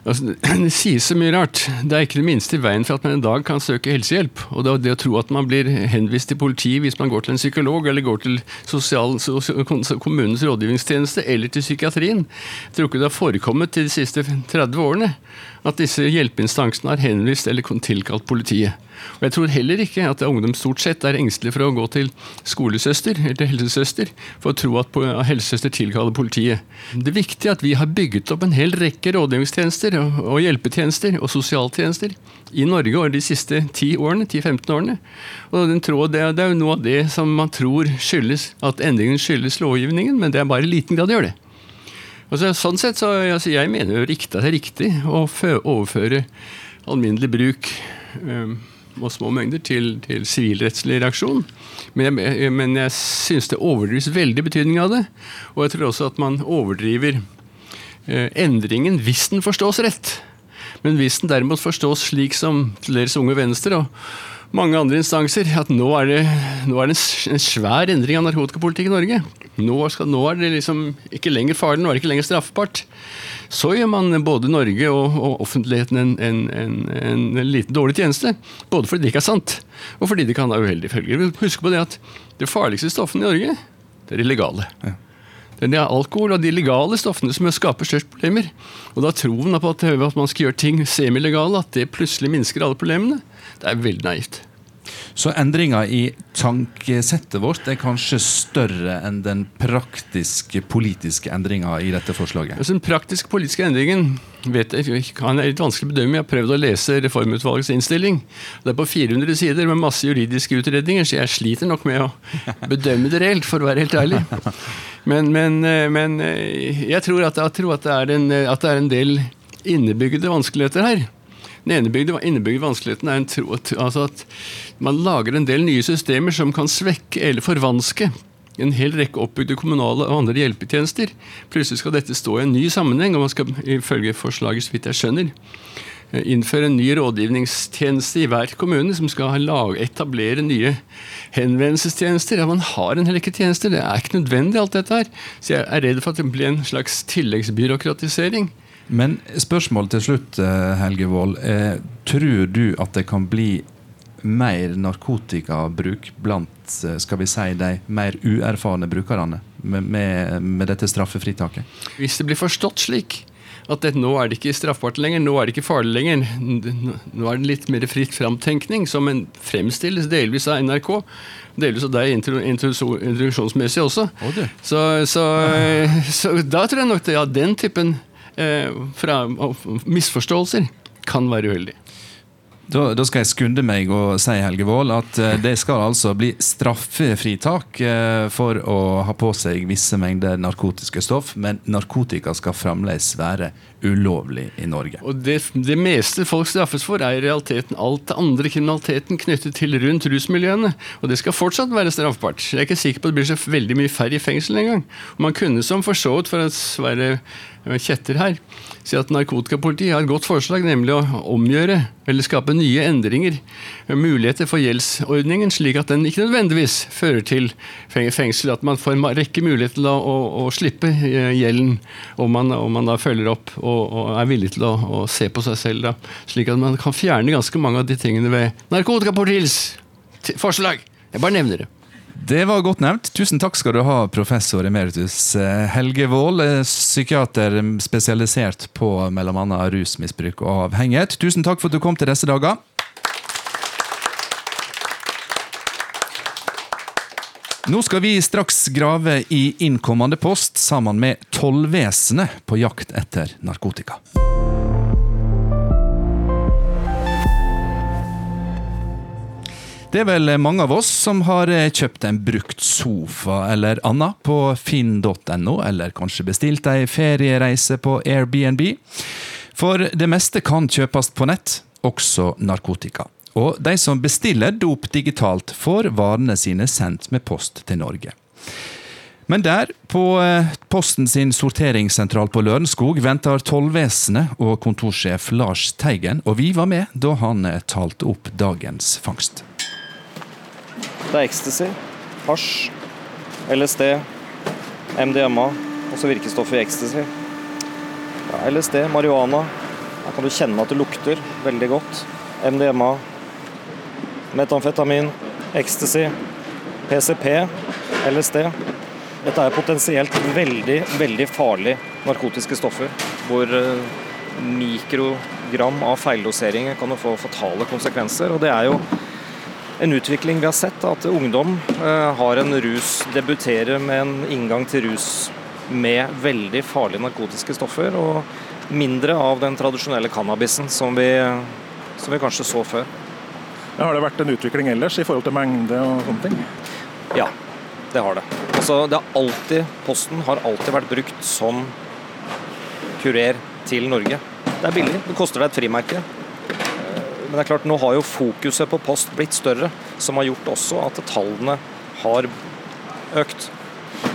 Altså, det sies så mye rart. Det er ikke det minste i veien for at man en dag kan søke helsehjelp. Og det, det å tro at man blir henvist til politiet hvis man går til en psykolog, eller går til sosial, kommunens rådgivningstjeneste eller til psykiatrien, jeg tror ikke det har forekommet de siste 30 årene at disse hjelpeinstansene har henvist eller tilkalt politiet. Og Jeg tror heller ikke at ungdom stort sett er engstelige for å gå til skolesøster eller helsesøster for å tro at helsesøster tilkaller politiet. Det er viktig at vi har bygget opp en hel rekke rådgivningstjenester og, hjelpetjenester og sosialtjenester i Norge over de siste 10 årene, 10-15 årene. Og tråd, det, det, er jo noe av det som man tror skyldes at endringen skyldes lovgivningen, men det er bare i liten grad gjør det. Altså, sånn sett så altså, Jeg mener jo riktig, at det er riktig å overføre alminnelig bruk um, og små mengder til, sivilrettslig reaksjon. Men jeg, men jeg synes det overdrives veldig betydning av det. Og jeg tror også at man overdriver eh, endringen hvis den forstås rett. Men hvis den derimot forstås slik som deres Unge Venstre og mange andre instanser, at nå er det, nå er det en svær endring av narkotikapolitikk i Norge. Nå, skal, nå, er det liksom ikke lenger farlig, nå er det ikke lenger straffbart. Så gjør man både Norge og, og offentligheten en, en, en, en, liten dårlig tjeneste. Både fordi det ikke er sant, og fordi det kan ha uheldige følger. Husk på det at det farligste stoffene i Norge, det er illegale. Ja. Det er alkohol og de legale stoffene som skaper størst problemer. Og da troen på at, at man skal gjøre ting semilegale, at det plutselig minsker alle problemene, det er veldig naivt. Så endringa i tankesettet vårt er kanskje større enn den praktiske politiske endringa i dette forslaget? Altså, den praktiske politiske endringen vet jeg, kan jeg litt vanskelig bedømme. Jeg har prøvd å lese Reformutvalgets innstilling. Det er på 400 sider med masse juridiske utredninger, så jeg sliter nok med å bedømme det reelt, for å være helt ærlig. Men, men, men jeg tror at, jeg tror at, det en, at det er en del innebygde vanskeligheter her. Den innebygde, innebygde vanskeligheten er tro, altså at man lager en del nye systemer som kan svekke eller forvanske en hel rekke oppbygde kommunale og andre hjelpetjenester. Plutselig skal dette stå i en ny sammenheng, og man skal ifølge forslaget, så vidt jeg skjønner, eh, innføre en ny rådgivningstjeneste i hver kommune som skal lage, etablere nye henvendelsestjenester. Ja, Man har en hel rekke tjenester, det er ikke nødvendig alt dette her. Så jeg er redd for at det blir en slags tilleggsbyråkratisering. Men spørsmålet til slutt, eh, Helge Wold. Eh, tror du at det kan bli mer narkotikabruk blant eh, skal vi si, de mer uerfarne brukerne med, med, med dette straffefritaket? Hvis det blir forstått slik at det, nå er det ikke straffbart lenger, nå er det ikke farlig lenger. Nå er det litt mer fritt framtenkning, som en fremstilles delvis av NRK. Delvis av deg introduksjonsmessig også. Oh, så, så, så, da tror jeg nok det, ja, den typen fra misforståelser kan være uheldig. Da, da, skal jeg skunde meg og si Helge Wold, at uh, det skal altså bli straffefritak uh, for å ha på seg visse mengder narkotiske stoff, men narkotika skal fremdeles være ulovlig i Norge. Og det, det, meste folk straffes for, er i realiteten alt det andre kriminaliteten knyttet til rundt rusmiljøene. Og det skal fortsatt være straffbart. Jeg er ikke sikker på at det blir så veldig mye færre i fengsel engang. Man kunne som for så vidt, for å være kjetter her, si at narkotikapolitiet har et godt forslag, nemlig å omgjøre eller skape nye endringer, muligheter for gjeldsordningen, slik at den ikke nødvendigvis fører til fengsel. At man får en rekke muligheter til å, å, å slippe eh, gjelden om man, om man, da følger opp og, og er villig til å, å, se på seg selv. Da, slik at man kan fjerne ganske mange av de tingene ved narkotikapolitiets forslag. Jeg bare nevner det. Det var godt nevnt. Tusen takk skal du ha, professor emeritus eh, Helge Wold, eh, psykiater spesialisert på bl.a. rusmisbruk og avhengighet. Tusen takk for at du kom til disse dager. Nå skal vi straks grave i innkommende post sammen med Tollvesenet på jakt etter narkotika. Det er vel mange av oss som har eh, kjøpt en brukt sofa eller annet på finn.no, eller kanskje bestilt ei feriereise på Airbnb. For det meste kan kjøpes på nett, også narkotika. Og de som bestiller dop digitalt, får varene sine sendt med post til Norge. Men der, på eh, Posten sin sorteringssentral på Lørenskog, venter tollvesenet og kontorsjef Lars Teigen, og vi var med da han eh, talte opp dagens fangst. Det er ecstasy, hasj, LSD, MDMA, også virkestoffet i ecstasy. Ja, LSD, marihuana. Her kan du kjenne at det lukter veldig godt. MDMA, metamfetamin, ecstasy, PCP, LSD. Dette er potensielt veldig, veldig farlige narkotiske stoffer. Hvor eh, mikrogram av feildoseringer kan få fatale konsekvenser. Og det er jo en utvikling vi har sett, at ungdom eh, har en rus, debuterer med en inngang til rus med veldig farlige narkotiske stoffer, og mindre av den tradisjonelle cannabisen som vi, som vi kanskje så før. Ja, har det vært en utvikling ellers i forhold til mengde og sånne ting? Ja, det har det. Altså, det har alltid, Posten har alltid vært brukt som kurer til Norge. Det er billig, det koster deg et frimerke. Men det er klart, nå har jo fokuset på post blitt større, som har gjort også at tallene har økt.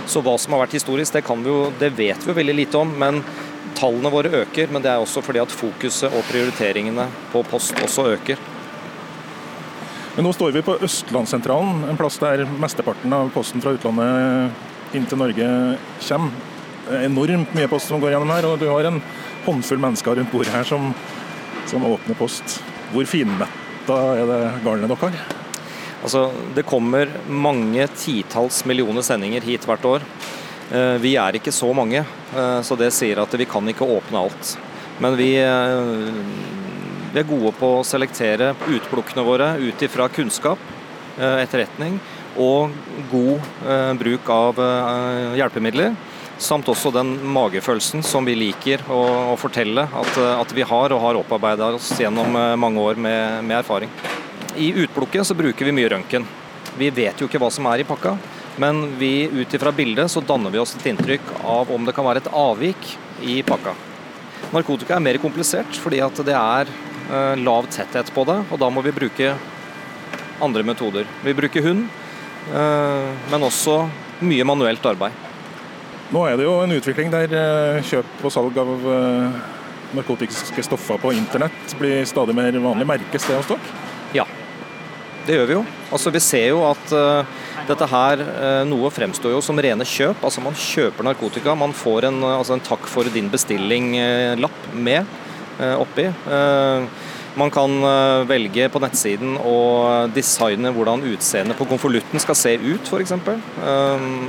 Så hva som har vært historisk, det, vi jo, det vet vi jo veldig lite om. Men tallene våre øker. Men det er også fordi at fokuset og prioriteringene på post også øker. Men nå står vi på Østlandssentralen, en plass der mesteparten av posten fra utlandet inn til Norge kommer. Er enormt mye post som går gjennom her, og du har en håndfull mennesker rundt bordet her som, som åpner post. Hvor finmetta er det garnet dere har? Altså, det kommer mange titalls millioner sendinger hit hvert år. Eh, vi er ikke så mange, eh, så det sier at vi kan ikke åpne alt. Men vi, eh, vi er gode på å selektere utplukkene våre ut ifra kunnskap, etterretning og god bruk av hjelpemidler. Samt også den magefølelsen som vi liker å, å fortelle at, at, vi har, og har opparbeida oss gjennom mange år med, med erfaring. I utplukket så bruker vi mye røntgen. Vi vet jo ikke hva som er i pakka, men vi, ut ifra bildet så danner vi oss et inntrykk av om det kan være et avvik i pakka. Narkotika er mer komplisert fordi at det er eh, lav tetthet på det, og da må vi bruke andre metoder. Vi bruker hund, eh, men også mye manuelt arbeid. Nå er det jo en utvikling der eh, kjøp og salg av eh, narkotiske stoffer på internett blir stadig mer vanlig. Merkes det hos dere? Ja, det gjør vi jo. Altså, vi ser jo at uh, dette her Noe fremstår jo som rene kjøp. Altså Man kjøper narkotika. Man får en, altså en takk for din bestilling-lapp med oppi. Man kan velge på nettsiden å designe hvordan utseendet på konvolutten skal se ut, f.eks.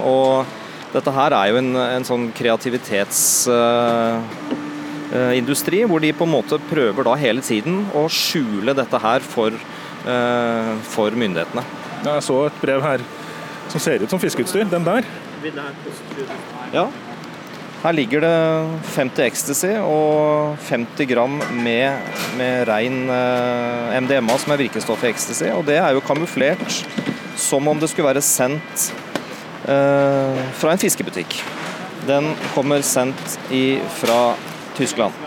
Og dette her er jo en, en sånn kreativitetsindustri, hvor de på en måte prøver da hele tiden å skjule dette her for uh, for myndighetene. Jeg så et brev her som ser ut som fiskeutstyr. Den der. Ja. Her ligger det 50 ecstasy og 50 gram med, med rein eh, MDMA, som er virkestoffet ecstasy. Og det er jo kamuflert som om det skulle være sendt eh, fra en fiskebutikk. Den kommer sendt fra Tyskland.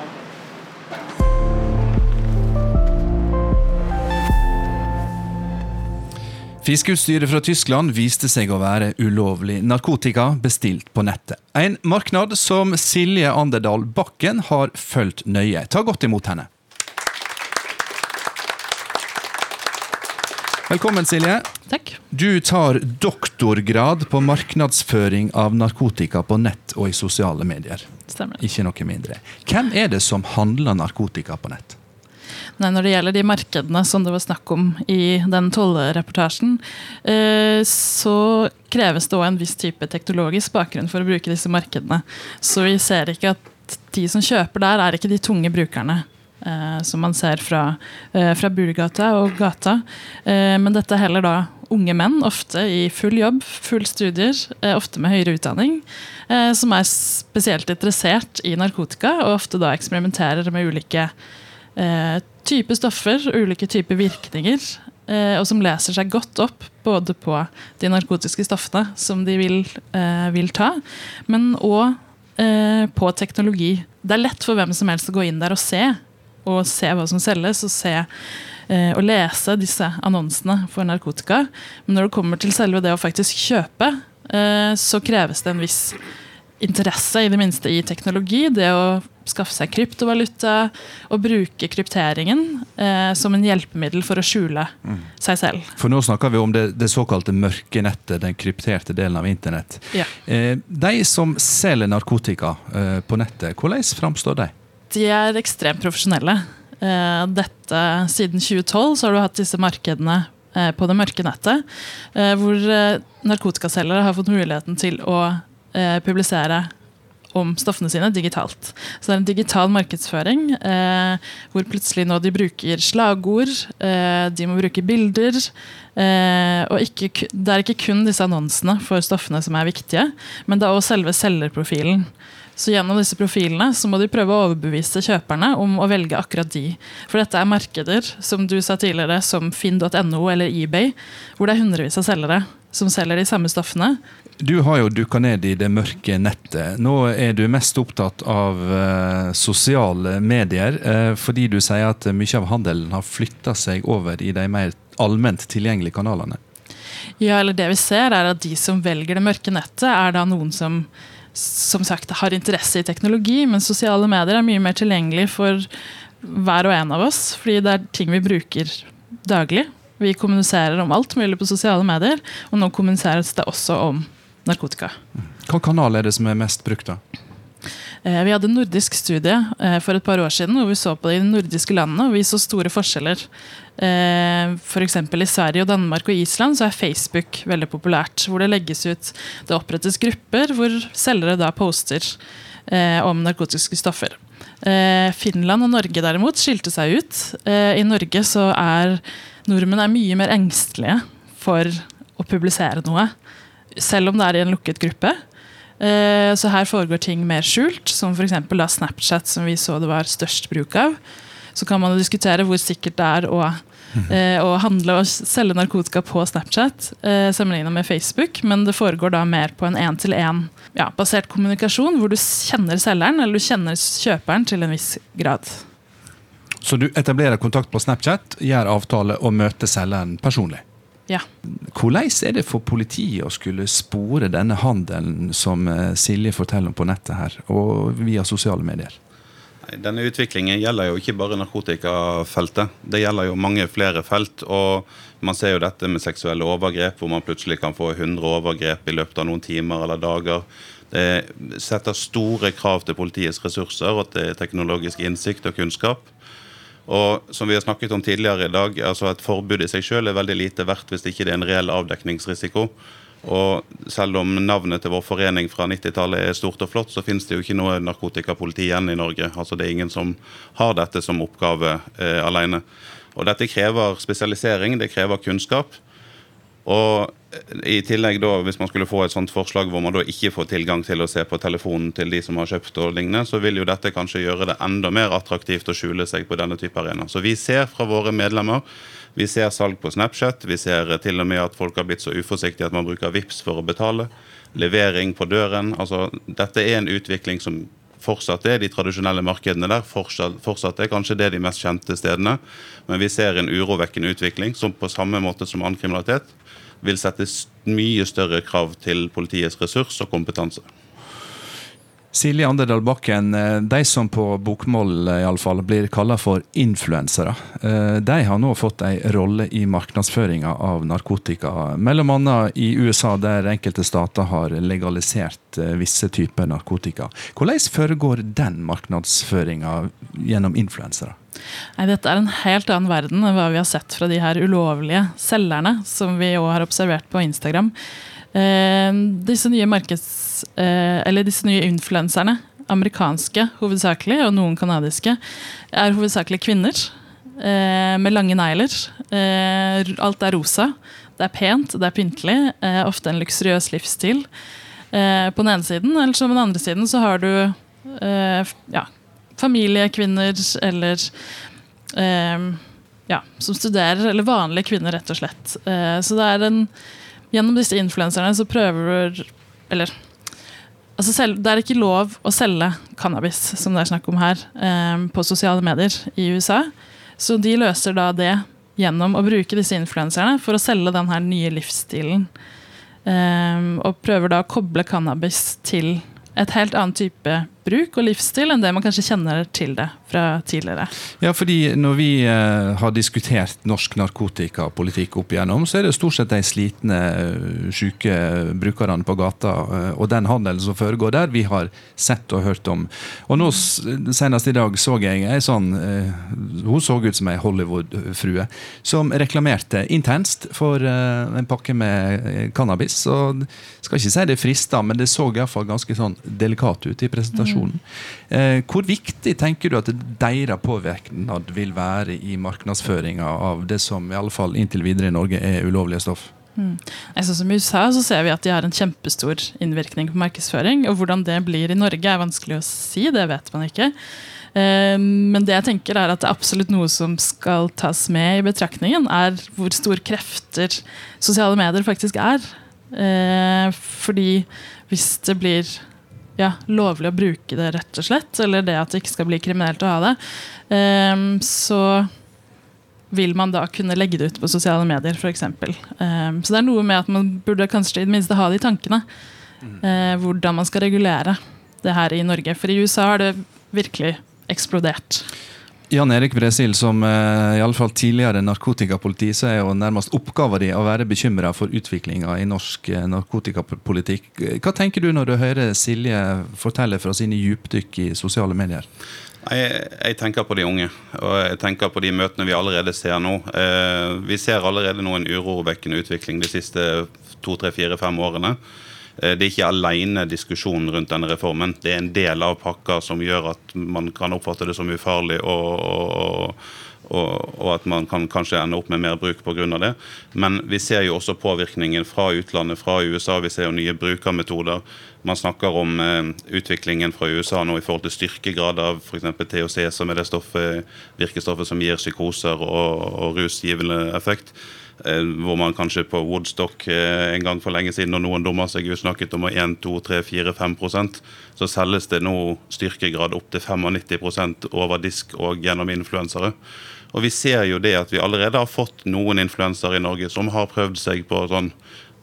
Fiskeutstyret fra Tyskland viste seg å være ulovlig narkotika bestilt på nettet. En marknad som Silje Anderdal Bakken har fulgt nøye. Ta godt imot henne. Velkommen, Silje. Takk. Du tar doktorgrad på marknadsføring av narkotika på nett og i sosiale medier. Stemmer. Ikke noe mindre. Hvem er det som handler narkotika på nett? Nei, når det gjelder de markedene som det var snakk om i den tollreportasjen, eh, så kreves det òg en viss type teknologisk bakgrunn for å bruke disse markedene. Så vi ser ikke at de som kjøper der, er ikke de tunge brukerne. Eh, som man ser fra, eh, fra Burgata og gata. men dette er heller da unge menn, ofte i full jobb, full studier, ofte med høyere utdanning, som er spesielt interessert i narkotika, og ofte da eksperimenterer med ulike eh, type stoffer ulike typer virkninger. Eh, og som leser seg godt opp både på de narkotiske stoffene som de vil, eh, vil ta, men òg eh, på teknologi. Det er lett for hvem som helst å gå inn der og se, og se hva som selges, og se eh, og lese disse annonsene for narkotika. Men når det kommer til selve det å faktisk kjøpe, eh, så kreves det en viss interesse, i det minste i teknologi. Det å skaffe seg kryptovaluta og bruke krypteringen eh, som en hjelpemiddel for å skjule mm. seg selv. For nå snakker vi om det, det, såkalte mørke nettet, den krypterte delen av internett. Ja. Eh, de som selger narkotika eh, på nettet, hvordan framstår de? De er ekstremt profesjonelle. Eh, dette, siden 2012 så har du hatt disse markedene eh, på det mørke nettet, eh, hvor narkotikaselgere har fått muligheten til å publisere om stoffene sine digitalt. Så det er en digital markedsføring eh, hvor plutselig nå de bruker slagord, eh, de må bruke bilder. Eh, og ikke, det er ikke kun disse annonsene for stoffene som er viktige, men det er også selve selgerprofilen. Så gjennom disse profilene så må de prøve å overbevise kjøperne om å velge akkurat de. For dette er markeder som du sa tidligere, som finn.no eller eBay, hvor det er hundrevis av selgere som selger de samme stoffene. Du har jo dukka ned i det mørke nettet. Nå er du mest opptatt av uh, sosiale medier, uh, fordi du sier at mye av handelen har flytta seg over i de mer allment tilgjengelige kanalene. Ja, eller det vi ser er at De som velger det mørke nettet, er da noen som som sagt har interesse i teknologi, men sosiale medier er mye mer tilgjengelig for hver og en av oss. Fordi det er ting vi bruker daglig. Vi kommuniserer om alt mulig på sosiale medier, og nå kommuniseres det også om narkotika. Hva kanal er det som er mest brukt, da? Eh, vi hadde en nordisk studie eh, for et par år siden hvor vi så på de nordiske landene og vi så store forskjeller. F.eks. For i Sverige, og Danmark og Island så er Facebook veldig populært. Hvor det legges ut Det opprettes grupper hvor selgere da poster om narkotiske stoffer. Finland og Norge derimot skilte seg ut. I Norge så er nordmenn er mye mer engstelige for å publisere noe. Selv om det er i en lukket gruppe. Eh, så her foregår ting mer skjult, som f.eks. Snapchat, som vi så det var størst bruk av. Så kan man diskutere hvor sikkert det er å, eh, å handle og selge narkotika på Snapchat eh, sammenlignet med Facebook, men det foregår da mer på en én-til-én-basert ja, kommunikasjon, hvor du kjenner selgeren eller du kjenner kjøperen til en viss grad. Så du etablerer kontakt på Snapchat, gjør avtale og møter selgeren personlig? Ja. Hvordan er det for politiet å skulle spore denne handelen som eh, Silje forteller om på nettet her, og via sosiale medier? Denne utviklingen gjelder jo ikke bare narkotikafeltet. Det gjelder jo mange flere felt. og Man ser jo dette med seksuelle overgrep, hvor man plutselig kan få 100 overgrep i løpet av noen timer eller dager. Det setter store krav til politiets ressurser og til teknologisk innsikt og kunnskap. Og som vi har snakket om tidligere i dag, altså Et forbud i seg selv er veldig lite verdt hvis ikke det er en reell avdekningsrisiko. Og selv om navnet til vår forening fra 90-tallet er stort og flott, så finnes det jo ikke noe narkotikapoliti igjen i Norge. Altså Det er ingen som har dette som oppgave eh, alene. Og dette krever spesialisering, det krever kunnskap. Og i tillegg da, Hvis man skulle få et sånt forslag hvor man da ikke får tilgang til å se på telefonen til de som har kjøpt og lignende, så vil jo dette kanskje gjøre det enda mer attraktivt å skjule seg på denne type arena. Så vi ser fra våre medlemmer vi ser salg på Snapchat. Vi ser til og med at folk har blitt så uforsiktige at man bruker VIPS for å betale. Levering på døren. altså Dette er en utvikling som fortsatt er de tradisjonelle markedene der. Fortsatt, fortsatt er kanskje det de mest kjente stedene. Men vi ser en urovekkende utvikling som på samme måte som annen kriminalitet vil sette mye større krav til politiets ressurs og kompetanse. Silje Andedal Bakken, eh, de som på bokmål eh, i alle fall blir kalla for influensere, eh, de har nå fått en rolle i markedsføringa av narkotika. Mellom annet i USA, der enkelte stater har legalisert visse typer narkotika. Hvordan foregår den markedsføringa gjennom influensere? Nei, Dette er en helt annen verden enn hva vi har sett fra de her ulovlige selgerne, som vi òg har observert på Instagram. Eh, disse nye markeds... Eh, eller disse nye influenserne, amerikanske hovedsakelig, og noen canadiske, er hovedsakelig kvinner. Eh, med lange negler. Alt er rosa. Det er pent, det er pyntelig. Ofte en luksuriøs livsstil. På den ene siden, eller så på den andre siden så har du ja, familiekvinner eller ja, som studerer, eller vanlige kvinner, rett og slett. Så det er en Gjennom disse influenserne så prøver Eller altså selv, det er ikke lov å selge cannabis, som det er snakk om her, eh, på sosiale medier i USA. Så de løser da det gjennom å bruke disse influenserne for å selge den her nye livsstilen. Eh, og prøver da å koble cannabis til et helt annet type bruk og livsstil enn det man kanskje kjenner til det fra tidligere. Ja, fordi når vi eh, har diskutert norsk narkotikapolitikk opp igjennom, så er det stort sett de slitne, eh, syke brukerne på gata eh, og den handelen som foregår der, vi har sett og hørt om. Og nå senest i dag så jeg ei sånn Hun så ut som ei Hollywood-frue som reklamerte intenst for en pakke med cannabis. Og skal ikke si det frista, men det så iallfall ganske sånn delikat ut i presentasjonen. Eh, hvor viktig tenker du at deres påvirkning vil være i markedsføringa av det som i alle fall inntil videre i Norge er ulovlige stoff? Mm. Altså, som I USA så ser vi at de har en kjempestor innvirkning på markedsføring. og Hvordan det blir i Norge er vanskelig å si, det vet man ikke. Eh, Men det jeg tenker er at det er absolutt noe som skal tas med i betraktningen, er hvor stor krefter sosiale medier faktisk er. Eh, Fordi hvis det blir ja, lovlig å bruke det, rett og slett, eller det at det ikke skal bli kriminelt å ha det, Um, så vil man da kunne legge det ut på sosiale medier, f.eks. Um, så det er noe med at man burde kanskje i det minste ha de tankene. Uh, hvordan man skal regulere det her i Norge. For i USA har det virkelig eksplodert. Jan Erik Bresil, som eh, i alle fall tidligere narkotikapoliti, så er jo nærmest oppgaven din å være bekymra for utviklinga i norsk eh, narkotikapolitikk. Hva tenker du når du hører Silje fortelle fra sine djupdykk i sosiale medier? Jeg, jeg tenker på de unge, og jeg tenker på de møtene vi allerede ser nå. Eh, vi ser allerede nå en urovekkende utvikling de siste to, tre, fire, fem årene. Eh, Det er ikke alene diskusjonen rundt denne reformen. Det er en del av pakka som gjør at man kan oppfatte det som ufarlig, og, og, og, at man kan kanskje ende opp med mer bruk pga. det. Men vi ser jo også påvirkningen fra utlandet, fra USA. Vi ser jo nye brukermetoder. Man snakker om eh, utviklingen fra USA nå i forhold til styrkegrad av f.eks. THC, som er det stoffet, virkestoffet som gir psykoser og, og rusgivende effekt. Eh, hvor man kanskje på Woodstock eh, en gang for lenge siden, når noen dommer seg ut, snakket om 1, 2, 3, 4, 5% så selges det nå styrkegrad opp til 95% over disk og gjennom influensere. Og vi ser jo det at vi allerede har fått noen influensere i Norge som har prøvd seg på sånn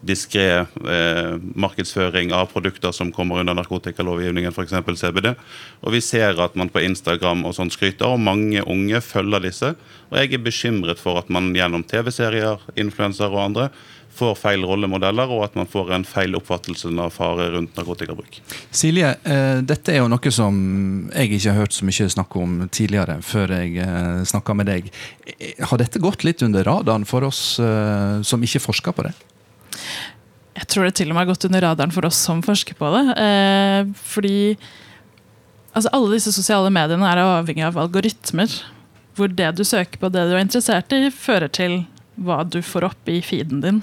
diskré eh, markedsføring av produkter som kommer under narkotikalovgivningen, f.eks. CBD. Og vi ser at man på Instagram og sånn skryter, og mange unge følger disse. Og jeg er bekymret for at man gjennom TV-serier, influensere og andre får feil rollemodeller, og at man får en feil oppfattelse av fare rundt narkotikabruk. Silje, eh, dette er jo noe som jeg ikke har hørt så mye snakk om tidligere, før jeg eh, snakka med deg. Eh, Har dette gått litt under radaren for oss eh, som ikke forsker på det? Jeg tror det til og med har gått under radaren for oss som forsker på det. Eh, fordi altså, alle disse sosiale mediene er avhengig av algoritmer. Hvor det du søker på, det du er interessert i, fører til hva du får opp i feeden din.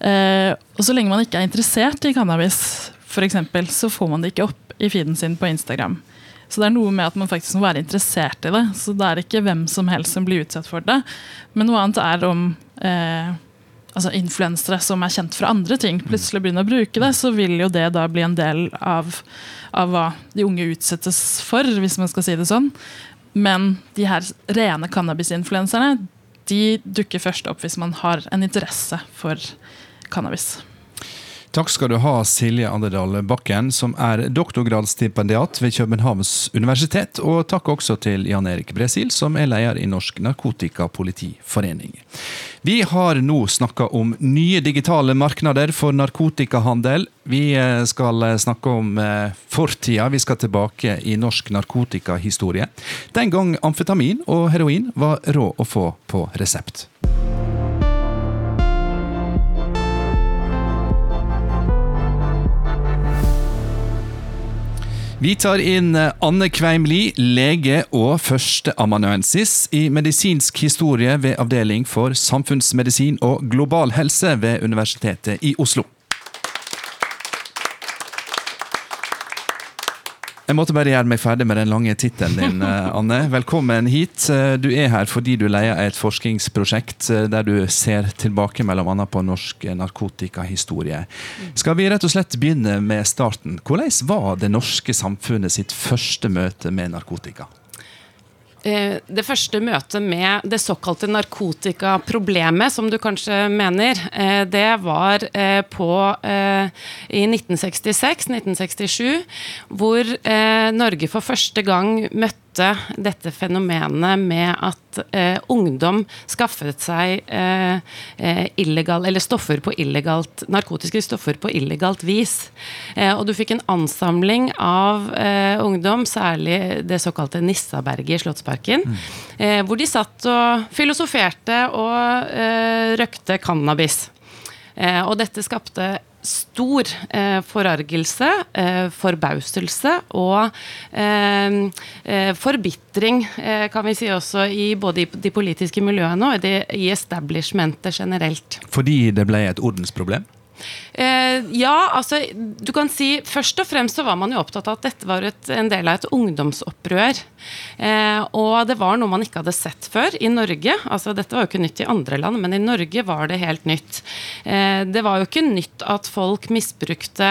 Eh, og så lenge man ikke er interessert i cannabis, for eksempel, så får man det ikke opp i feeden sin på Instagram. Så det er noe med at man faktisk må være interessert i det. Så det er ikke hvem som helst som blir utsatt for det. Men noe annet er om eh, altså influensere som er kjent fra andre ting, plutselig begynner å bruke det, så vil jo det da bli en del av, av hva de unge utsettes for, hvis man skal si det sånn. Men de her rene cannabisinfluenserne de dukker først opp hvis man har en interesse for cannabis. Takk skal du ha, Silje Anderdal Bakken, som er doktorgradsstipendiat ved Københavns universitet. Og takk også til Jan Erik Bresil, som er leder i Norsk Narkotikapolitiforening. Vi har nå snakka om nye digitale markeder for narkotikahandel. Vi eh, skal snakke om eh, fortida. Vi skal tilbake i norsk narkotikahistorie. Den gang amfetamin og heroin var råd å få på resept. Vi tar inn eh, Anne Kveimli, lege og førsteamanuensis i medisinsk historie ved Avdeling for samfunnsmedisin og global helse ved Universitetet i Oslo. Jeg måtte bare gjøre meg ferdig med den lange tittelen din, eh, Anne. Velkommen hit. Eh, Du er her fordi du leier et forskningsprosjekt eh, der du ser tilbake annet på norsk narkotikahistorie. Skal vi rett og slett begynne med starten? Hvordan var det norske samfunnet sitt første møte med narkotika? Eh, det første møtet med det såkalte narkotikaproblemet, som du kanskje mener, eh, det var eh, på i 1966-1967, hvor Norge for første gang møtte dette fenomenet med at eh, ungdom skaffet seg eh, illegal, eller stoffer på illegalt, narkotiske stoffer på illegalt vis. Eh, og du fikk en ansamling av ungdom, særlig det såkalte Nissaberget i Slottsparken, mm. hvor de satt og filosoferte og røkte cannabis. og dette skapte stor eh, forargelse, eh, forbauselse og eh, eh forbitring, eh, kan vi si også, i både i de politiske miljøene og i establishmentet generelt. Fordi det ble et ordensproblem? Eh, ja, altså du kan si Først og fremst så var man jo opptatt av at dette var et, en del av et ungdomsopprør. Eh, og det var noe man ikke hadde sett før i Norge. altså Dette var jo ikke nytt i andre land, men i Norge var det helt nytt. Eh, det var jo ikke nytt at folk misbrukte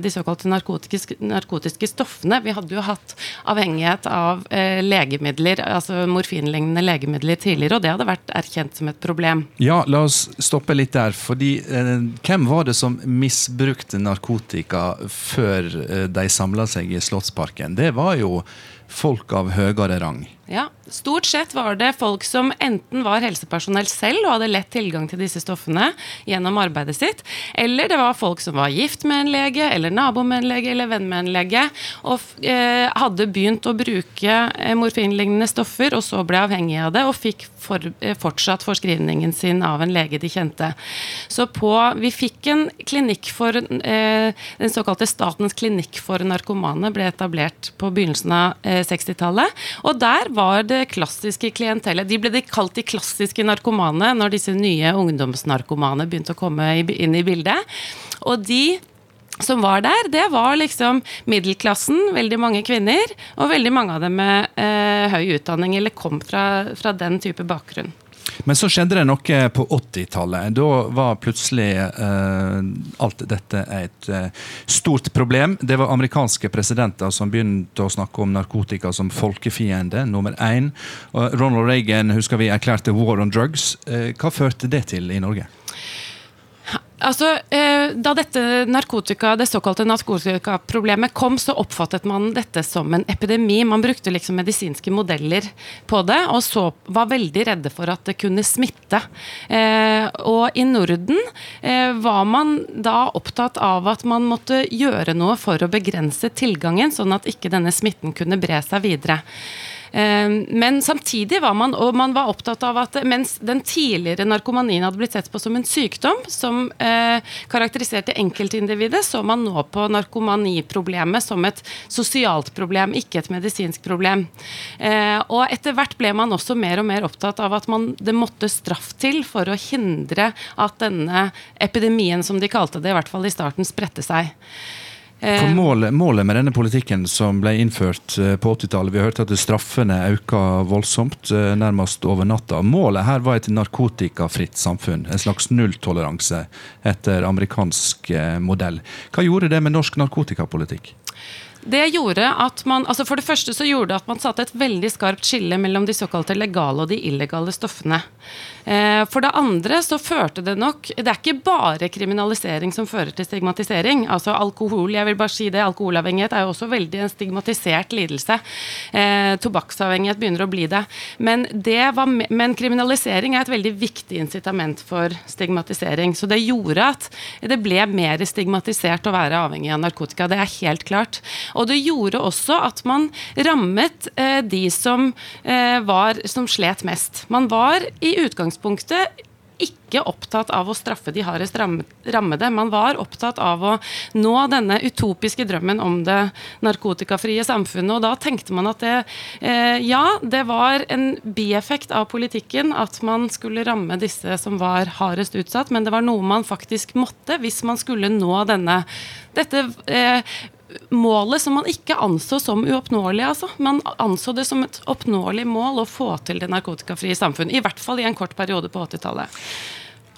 de såkalte narkotiske, narkotiske, stoffene. Vi hadde jo hatt avhengighet av legemidler, altså morfinlignende legemidler tidligere, og det hadde vært erkjent som et problem. Ja, la oss stoppe litt der. fordi hvem var det som misbrukte narkotika før eh, de samla seg i Slottsparken? Det var jo folk av høyere rang. Ja, Stort sett var det folk som enten var helsepersonell selv og hadde lett tilgang til disse stoffene gjennom arbeidet sitt, eller det var folk som var gift med en lege, eller nabo med en lege, eller venn med en lege, og eh, hadde begynt å bruke eh, morfinlignende stoffer, og så ble avhengig av det, og fikk for, eh, fortsatt forskrivningen sin av en lege de kjente. Så på Vi fikk en klinikk for eh, Den såkalte Statens klinikk for narkomane ble etablert på begynnelsen av 60-tallet, og der var det klassiske klientellet. De ble de kalt de klassiske narkomane når disse nye ungdomsnarkomane begynte å komme inn i bildet. Og de som var der, det var liksom middelklassen, veldig mange kvinner, og veldig mange av dem med eh, høy utdanning eller kom fra, fra den type bakgrunn. Men så skjedde det noe på 80-tallet. Da var plutselig uh, alt dette et uh, stort problem. Det var amerikanske presidenter som begynte å snakke om narkotika som folkefiende nummer én. Ronald Reagan husker vi erklærte war on drugs. Uh, hva førte det til i Norge? Altså, eh, Da dette narkotika, det såkalte narkotikaproblemet kom, så oppfattet man dette som en epidemi. Man brukte liksom medisinske modeller på det, og så var veldig redde for at det kunne smitte. Eh, og i Norden eh, var man da opptatt av at man måtte gjøre noe for å begrense tilgangen, sånn at ikke denne smitten kunne bre seg videre. Ehm, men samtidig var man, og man var opptatt av at mens den tidligere narkomanien hadde blitt sett på som en sykdom som eh, karakteriserte enkeltindividet, så man nå på narkomaniproblemet som et sosialt problem, ikke et medisinsk problem. Eh, og etter hvert ble man også mer og mer opptatt av at man, det måtte straff til for å hindre at denne epidemien, som de kalte det, i hvert fall i starten, spredte seg. For eh, målet, målet, med denne politikken som ble innført eh, på 80-tallet, vi har hørt at straffene øka voldsomt, eh, nærmest over natta. Målet her var et narkotikafritt samfunn. En slags nulltoleranse etter amerikansk modell. Hva gjorde det med norsk narkotikapolitikk? Det gjorde at man, altså For det første så gjorde det at man satte et veldig skarpt skille mellom de såkalte legale og de illegale stoffene. Eh, for det andre så førte det nok Det er ikke bare kriminalisering som fører til stigmatisering. Altså alkohol, jeg vil bare si det, alkoholavhengighet er jo også veldig en stigmatisert lidelse. Eh, tobakksavhengighet begynner å bli det. Men, det var, men kriminalisering er et veldig viktig incitament for stigmatisering. Så det gjorde at det ble mer stigmatisert å være avhengig av narkotika. Det er helt klart. Og det gjorde også at man rammet eh, de som, eh, var, som slet mest. Man var i utgangspunktet ikke opptatt av å straffe de hardest rammede. Man var opptatt av å nå denne utopiske drømmen om det narkotikafrie samfunnet. Og da tenkte man at det eh, Ja, det var en bieffekt av politikken at man skulle ramme disse som var hardest utsatt, men det var noe man faktisk måtte hvis man skulle nå denne dette eh, målet som man ikke anså som uoppnåelig. Altså. Man anså det som et oppnåelig mål å få til det narkotikafrie samfunn. I hvert fall i en kort periode på 80-tallet.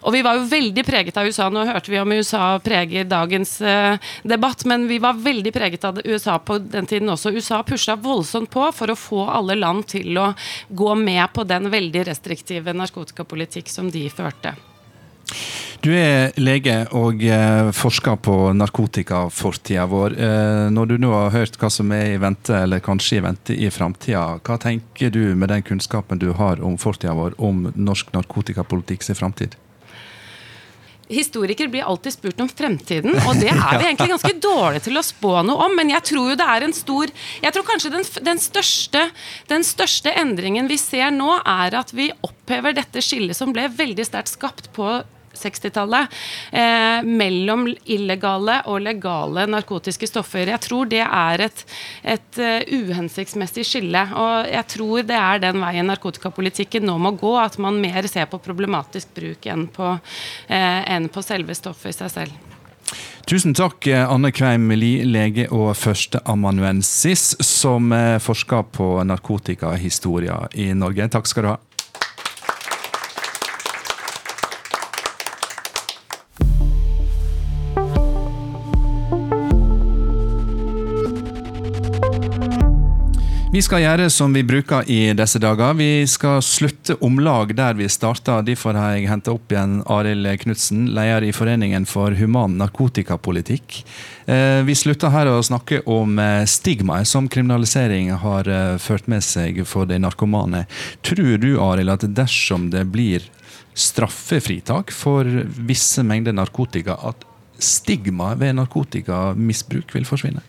Og vi var jo veldig preget av USA. Nå hørte vi om USA preger dagens eh, debatt, men vi var veldig preget av USA på den tiden også. USA pusha voldsomt på for å få alle land til å gå med på den veldig restriktive narkotikapolitikk som de førte. Du er lege og eh, forsker på narkotikafortida vår. Eh, når du nå har hørt hva som er i vente, eller kanskje i vente i framtida, hva tenker du med den kunnskapen du har om fortida vår, om norsk narkotikapolitikk sin framtid? Historikere blir alltid spurt om fremtiden, og det er vi egentlig ganske dårlige til å spå noe om. Men jeg tror jo det er en stor Jeg tror kanskje den, den, største, den største endringen vi ser nå, er at vi opphever dette skillet som ble veldig sterkt skapt på 60-tallet eh, mellom illegale og legale narkotiske stoffer. Jeg tror det er et, et uh, uhensiktsmessig skille. Og jeg tror det er den veien narkotikapolitikken nå må gå. At man mer ser på problematisk bruk enn på, eh, enn på selve stoffet i seg selv. Tusen takk, Anne Kveim Li, lege og førsteamanuensis, som eh, forsker på narkotikahistorie i Norge. Takk skal du ha. Vi skal gjøre som vi bruker i disse dager. Vi skal slutte om lag der vi starta. Derfor har jeg henta opp igjen Arild Knutsen, leder i Foreningen for human narkotikapolitikk. Eh, vi slutter her å snakke om eh, stigmaet som kriminalisering har eh, ført med seg for de narkomane. Tror du, Arild, at dersom det blir straffefritak for visse mengder narkotika, at stigmaet ved narkotikamisbruk vil forsvinne?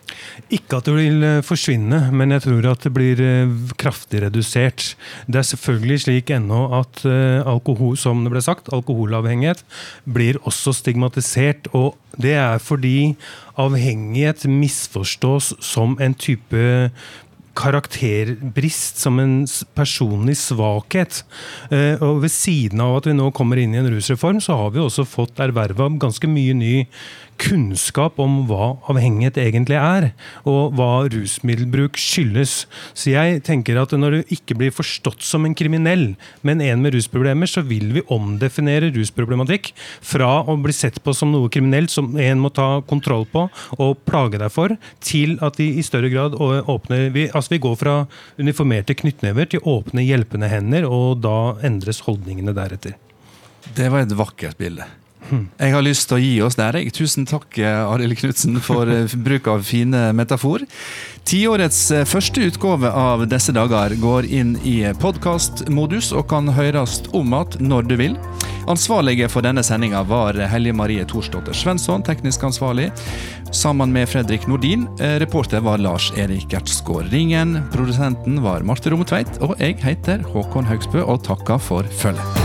Ikke at det vil eh, forsvinne, men jeg tror at det blir eh, kraftig redusert. Det er selvfølgelig slik ennå at eh, alkohol, som det ble sagt, alkoholavhengighet blir også stigmatisert. og det er fordi avhengighet misforstås som en type karakterbrist, som en personlig svakhet. Eh, og ved siden av at vi nå kommer inn i en rusreform, så har vi også fått erverva ganske mye ny kunnskap om hva avhengighet egentlig er, og hva rusmiddelbruk skyldes. Så jeg tenker at når du ikke blir forstått som en kriminell, men en med rusproblemer, så vil vi omdefinere rusproblematikk fra å bli sett på som noe kriminelt som en må ta kontroll på og plage deg for, til at vi i større grad åpner vi, altså vi går fra uniformerte knyttnever til åpne, hjelpende hender, og da endres holdningene deretter. Det var et vakkert bilde. Jeg har lyst til å gi oss der. Jeg. Tusen takk, eh, Arild Knutsen, for eh, bruk av fine metafor. Tiårets eh, første utgave av Disse dager går inn i podkastmodus og kan høres om igjen når du vil. Ansvarlige for denne sendinga var Helje Marie Thorsdotter Svensson, teknisk ansvarlig, sammen med Fredrik Nordin. Reporter var Lars Erik Gertsgaard Ringen. Produsenten var Marte Rommetveit, og jeg heter Håkon Haugsbø og takker for følget.